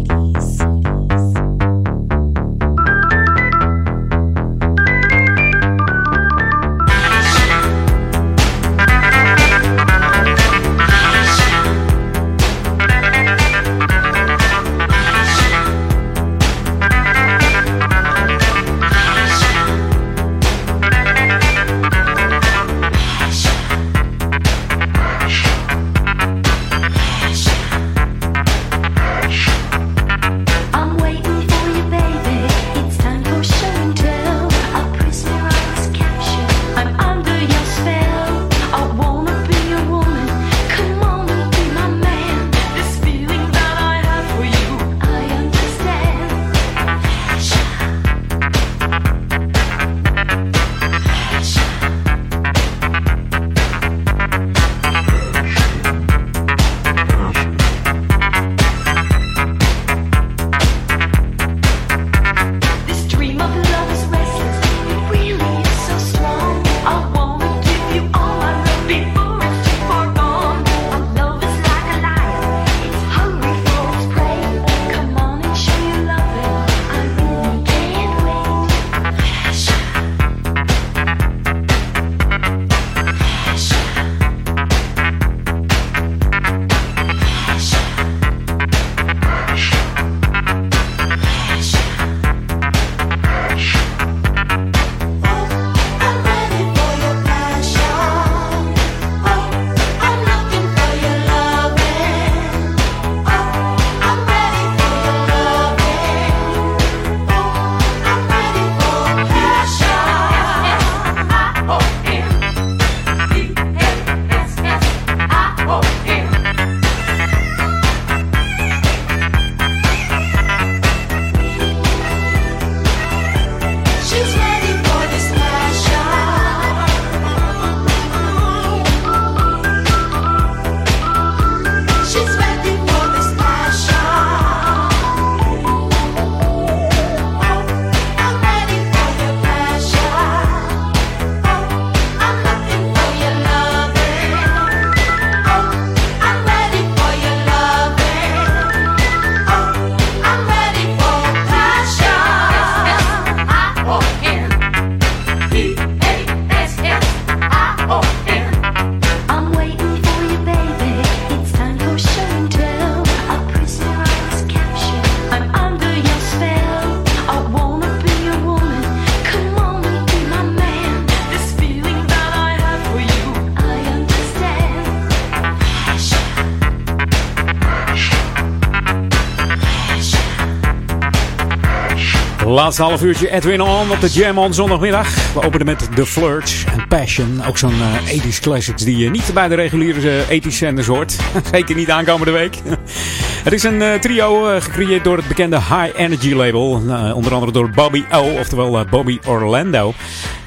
Laatste half uurtje Edwin On op de Jam on zondagmiddag. We openen met The Flirts en Passion. Ook zo'n eh 80s classics die je niet bij de reguliere eh, 80s zenders hoort. Zeker niet aankomende week. Het is een eh, trio gecreëerd door het bekende High Energy label. Onder andere door Bobby O, oftewel Bobby Orlando.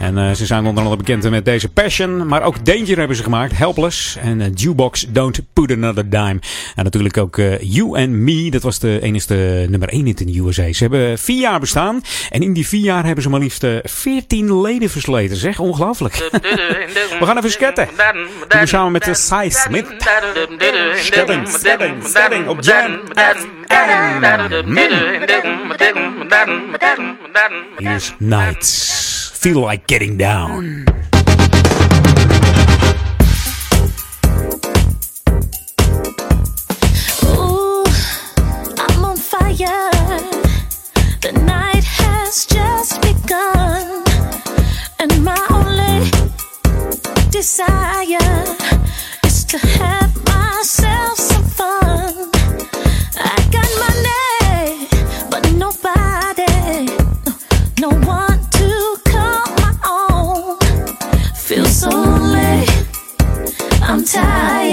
En eh, ze zijn onder andere bekend met deze Passion. Maar ook Danger hebben ze gemaakt. Helpless. En eh, Jukebox Don't Put Another Dime. En natuurlijk ook eh, You and Me. Dat was de enige nummer 1 in de USA. Ze hebben vier jaar bestaan. En in die vier jaar hebben ze maar liefst eh, 14 leden versleten. Zeg, ongelooflijk. We gaan even sketten. Doen we samen met de Cy Smith. Sketten, sketten, sketten op Jam Here's Nights. Feel like getting down. Ooh, I'm on fire. The night has just begun, and my only desire is to have I'm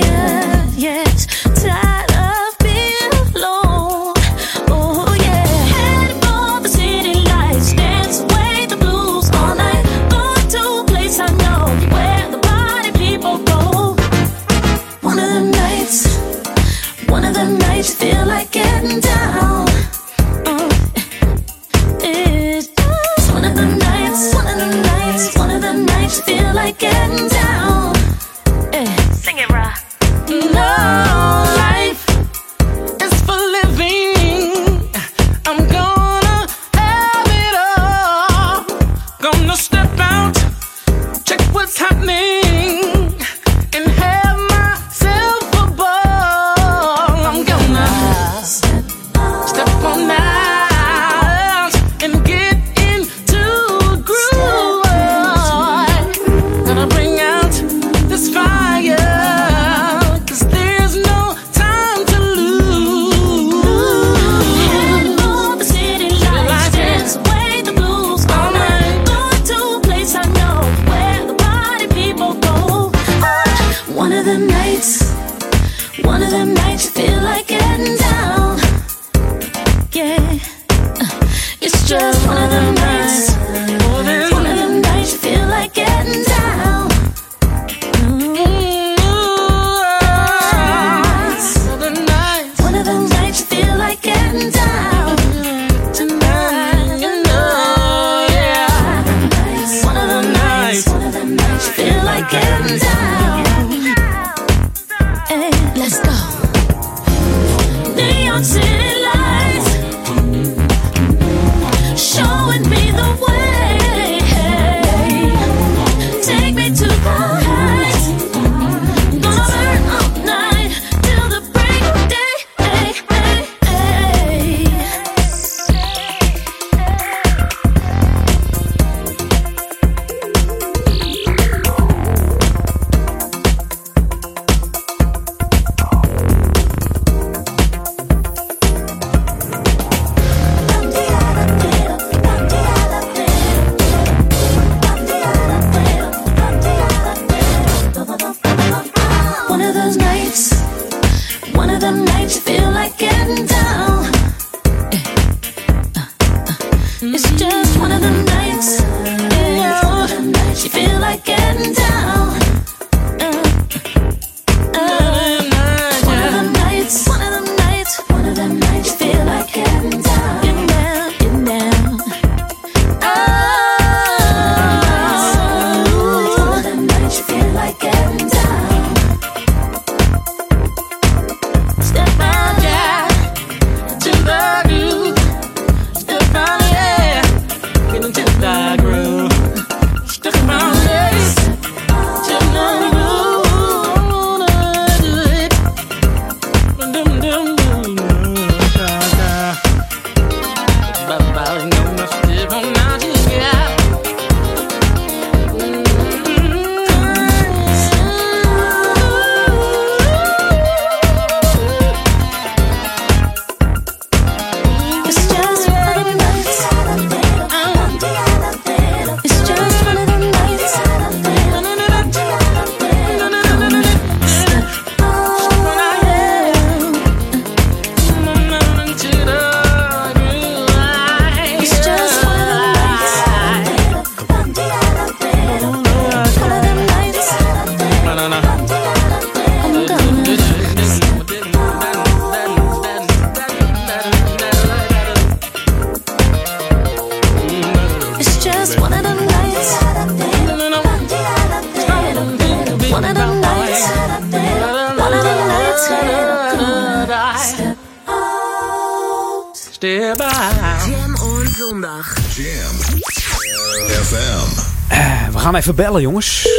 Even bellen, jongens.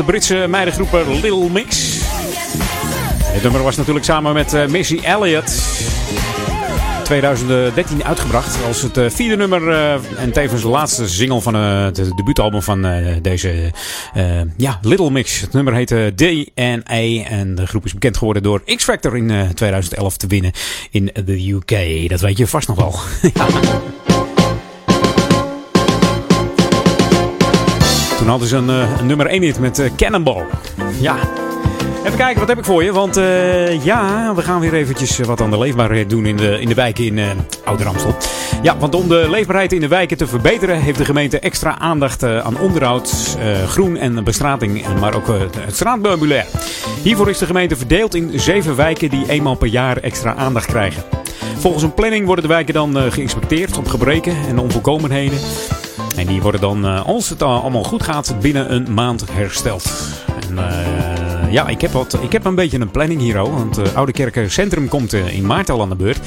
De Britse meidengroep Little Mix. Dit nummer was natuurlijk samen met eh, Missy Elliott 2013 uitgebracht. Als het eh, vierde nummer eh, en tevens de laatste single van het debuutalbum van deze ja, Little Mix. Het nummer heette DNA en de groep is bekend geworden door X Factor in eh, 2011 te winnen in de UK. Dat weet je vast nog wel. Toen hadden ze een, eh, een nummer 1 hit met eh, Cannonball. Ja. Even kijken, wat heb ik voor je? Want eh, ja, we gaan weer eventjes wat aan de leefbaarheid doen in de, in de wijken in eh Ouder Amstel. Ja, want om de leefbaarheid in de wijken te verbeteren... heeft de gemeente extra aandacht aan onderhoud, groen en bestrating... maar ook het straatmeubilair. Hiervoor is de gemeente verdeeld in zeven wijken... die eenmaal per jaar extra aandacht krijgen. Volgens een planning worden de wijken dan geïnspecteerd op gebreken en onvolkomenheden. En die worden dan, eh, als het al- allemaal goed gaat, binnen een maand hersteld. En eh, ja, ik heb, wat, ik heb een beetje een planning hier ook. Want eh Oude Kerk Centrum komt in maart al aan de beurt.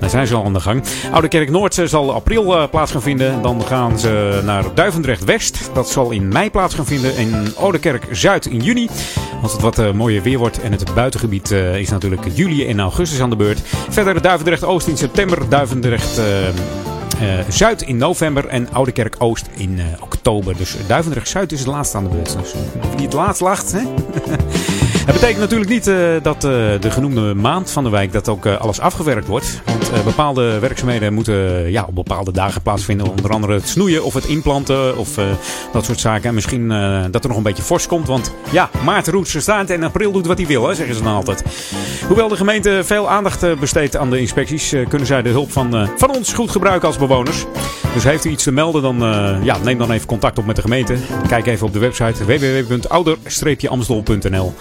Daar zijn ze al aan de gang. Oude Kerk Noord zal april plaats gaan vinden. Dan gaan ze naar Duivendrecht West. Dat zal in mei plaats gaan vinden. En Oude Kerk Zuid in juni. Als het wat mooier weer wordt. En het buitengebied is natuurlijk juli en augustus aan de beurt. Verder Duivendrecht Oost in september. Duivendrecht... eh, Zuid in november en Oude Kerk Oost in eh, oktober. Dus Duivendrecht Zuid is het laatste aan de beurt. Dus wie het laatst lacht, hè? Het betekent natuurlijk niet eh, dat eh, de genoemde maand van de wijk dat ook eh, alles afgewerkt wordt. Want eh, bepaalde werkzaamheden moeten ja, op bepaalde dagen plaatsvinden. Onder andere het snoeien of het inplanten of eh, dat soort zaken. En misschien eh, dat er nog een beetje fors komt. Want ja, maart roept ze staat en april doet wat hij wil, zeggen ze dan altijd. Hoewel de gemeente veel aandacht eh, besteedt aan de inspecties, eh, kunnen zij de hulp van, eh, van ons goed gebruiken als bewoners. Dus heeft u iets te melden, dan eh, ja, neem dan even contact op met de gemeente. Kijk even op de website www.ouder-amstel.nl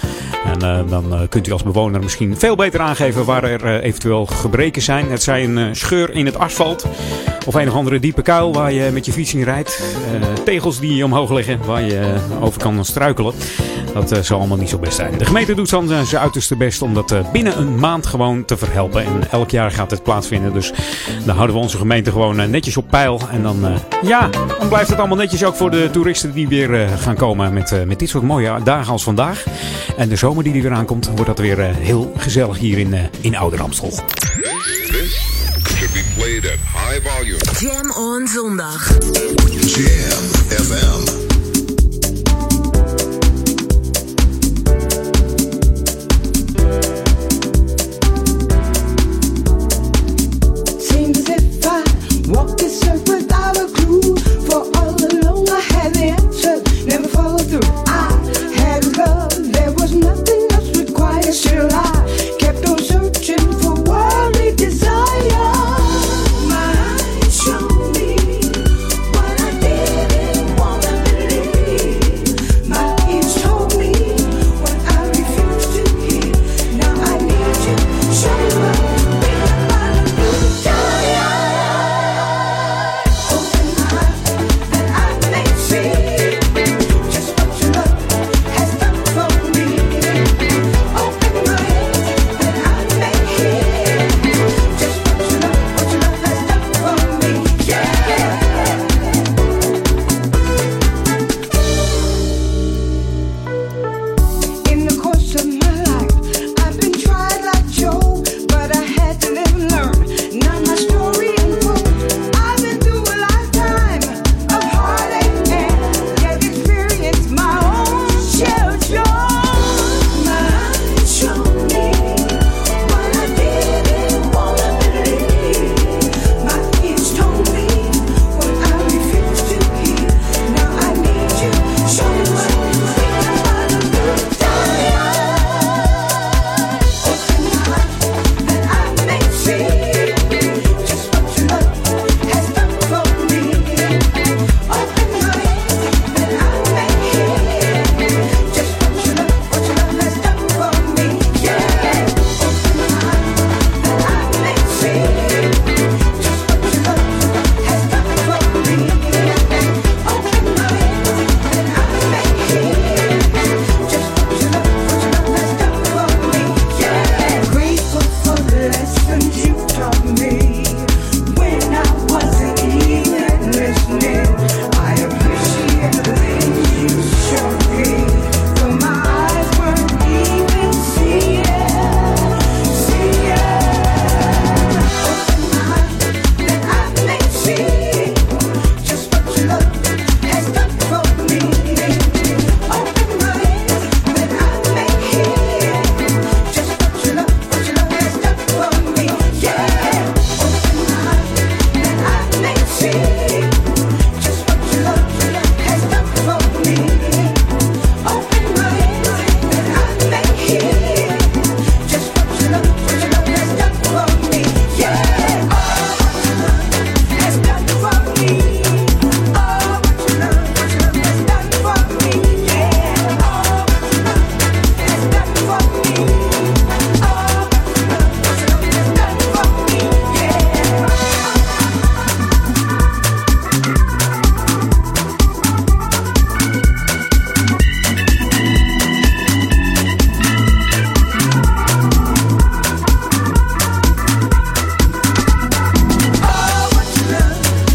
En eh, dan eh, kunt u als bewoner misschien veel beter aangeven waar er eh, eventueel gebreken zijn. Het zij een scheur in het asfalt of een of andere diepe kuil waar je met je fiets in rijdt. Tegels die omhoog liggen waar je over kan struikelen. Dat zal allemaal niet zo best zijn. De gemeente doet dan zijn uiterste best om dat binnen een maand gewoon te verhelpen. En elk jaar gaat het plaatsvinden. Dus dan houden we onze gemeente gewoon netjes op peil. En dan, ja, dan blijft het allemaal netjes ook voor de toeristen die weer eh, gaan komen met, eh, met dit soort mooie dagen als vandaag. En de zomer die er weer aankomt, wordt dat weer eh, heel gezellig hier in, in Ouder Amstel. This should be played at high volume. Jam on zondag. Jam FM.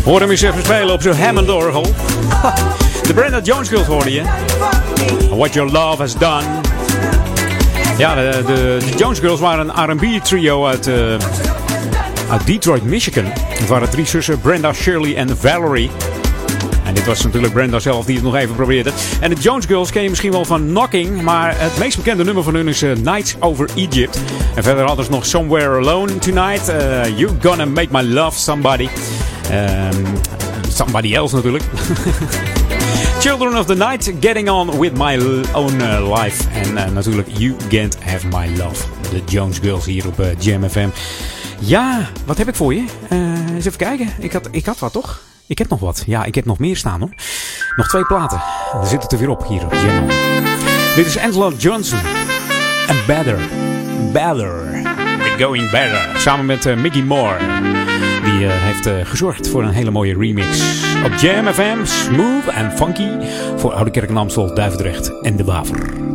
Hoor hem eens even spelen op zo'n Hammond orgel. De Brenda Jones Girls hoorde je. What Your Love Has Done. Ja, de, de, Jones Girls waren een R&B trio uit, eh, uit Detroit, Michigan. Het waren drie zussen, Brenda, Shirley en Valerie. En dit was natuurlijk Brenda zelf die het nog even probeerde. En de Jones Girls ken je misschien wel van Knocking. Maar het meest bekende nummer van hun is eh, Nights Over Egypt. En verder hadden ze nog Somewhere Alone Tonight. eh, you Gonna Make My Love Somebody. Ehm, somebody else natuurlijk. Children of the Night, Getting On With My Own eh, Life. En eh, natuurlijk You Can't Have My Love. De Jones Girls hier op eh, Jam FM. Ja, wat heb ik voor je? Eh, eens even kijken. Ik had, ik had wat, toch? Ik heb nog wat. Ja, ik heb nog meer staan, hoor. Nog twee platen. We zitten er weer op hier op Jam. Dit is Angela Johnson. En Better. Better. We're going better. Samen met Mickey Moore. Die eh, heeft eh, gezorgd voor een hele mooie remix. Op Jam FM, smooth en funky. Voor Oude Kerk en Duivendrecht en De Waver.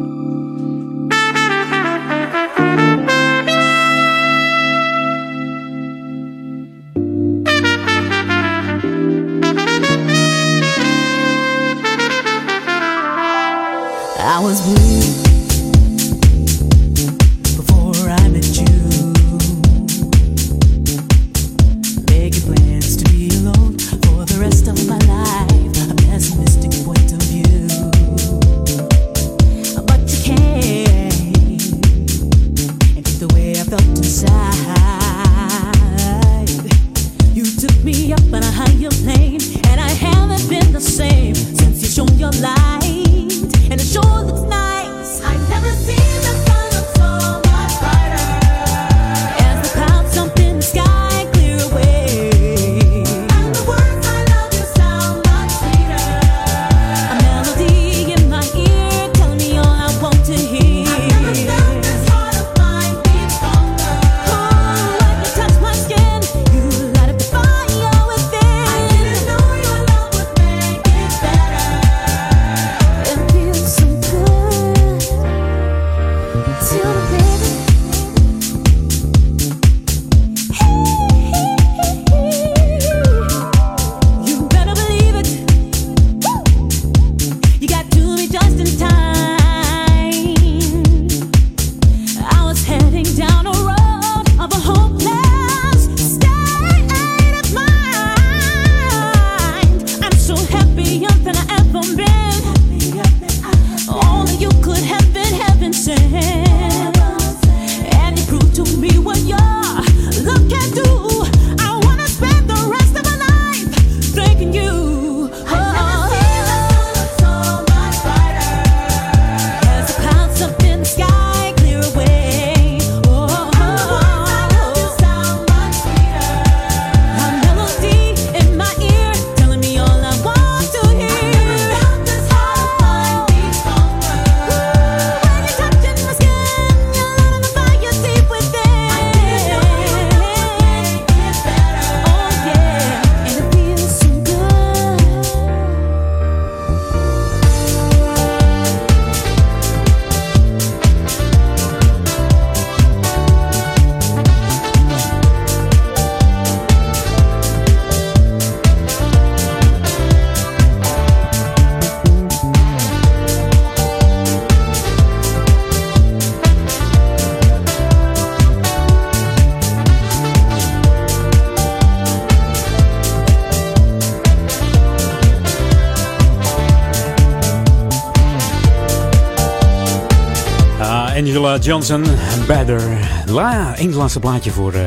Johnson, Better. La, één laatste plaatje voor, eh,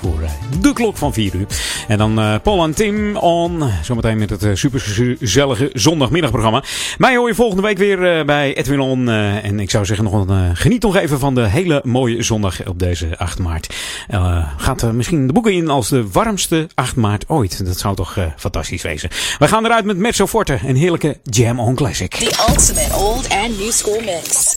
voor eh, de klok van 4 uur. En dan eh, Paul en Tim on. Zometeen met het eh, supergezellige zondagmiddagprogramma. Mij hoor je volgende week weer bij Edwin On. en ik zou zeggen, nog een, geniet nog even van de hele mooie zondag op deze 8 maart. Gaat eh, misschien de boeken in als de warmste 8 maart ooit. Dat zou toch fantastisch wezen. We gaan eruit met Mezzo Forte, een heerlijke Jam On Classic. The ultimate old and new school mix.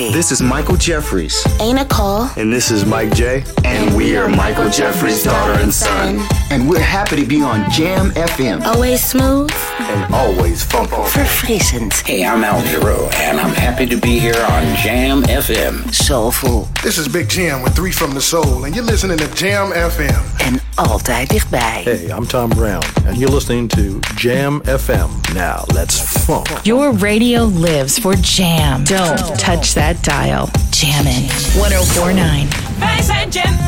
And. This is Michael Jeffries. Ain't a call. And this is Mike J. And we are Michael Jeffries' daughter and son. And we're happy to be on Jam FM. Always smooth. And always funky. For Verfrissend. Hey, I'm Al Giro, and I'm happy to be here on Jam FM. Soulful. This is Big Jam with Three from the Soul, and you're listening to Jam FM. En altijd dichtbij. Hey, I'm Tom Brown, and you're listening to Jam FM. Now, let's funk. Your radio lives for jam. Don't touch that dial. Jammin' 1049. Wij zijn Jam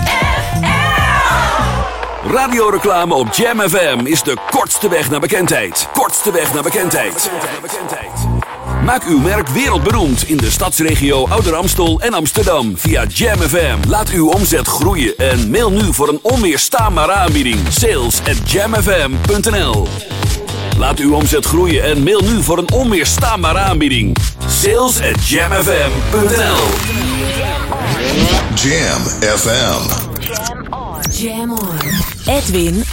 Radioreclame op Jam FM is de kortste weg naar bekendheid. Kortste weg naar bekendheid. Maak uw merk wereldberoemd in de stadsregio Ouder Amstel en Amsterdam via Jam FM. Laat uw omzet groeien en mail nu voor een onweerstaanbare aanbieding. Sales at jamfm.nl Laat uw omzet groeien en mail nu voor een onweerstaanbare aanbieding. Sales at jamfm.nl Jam FM. Jam on. Edwin on.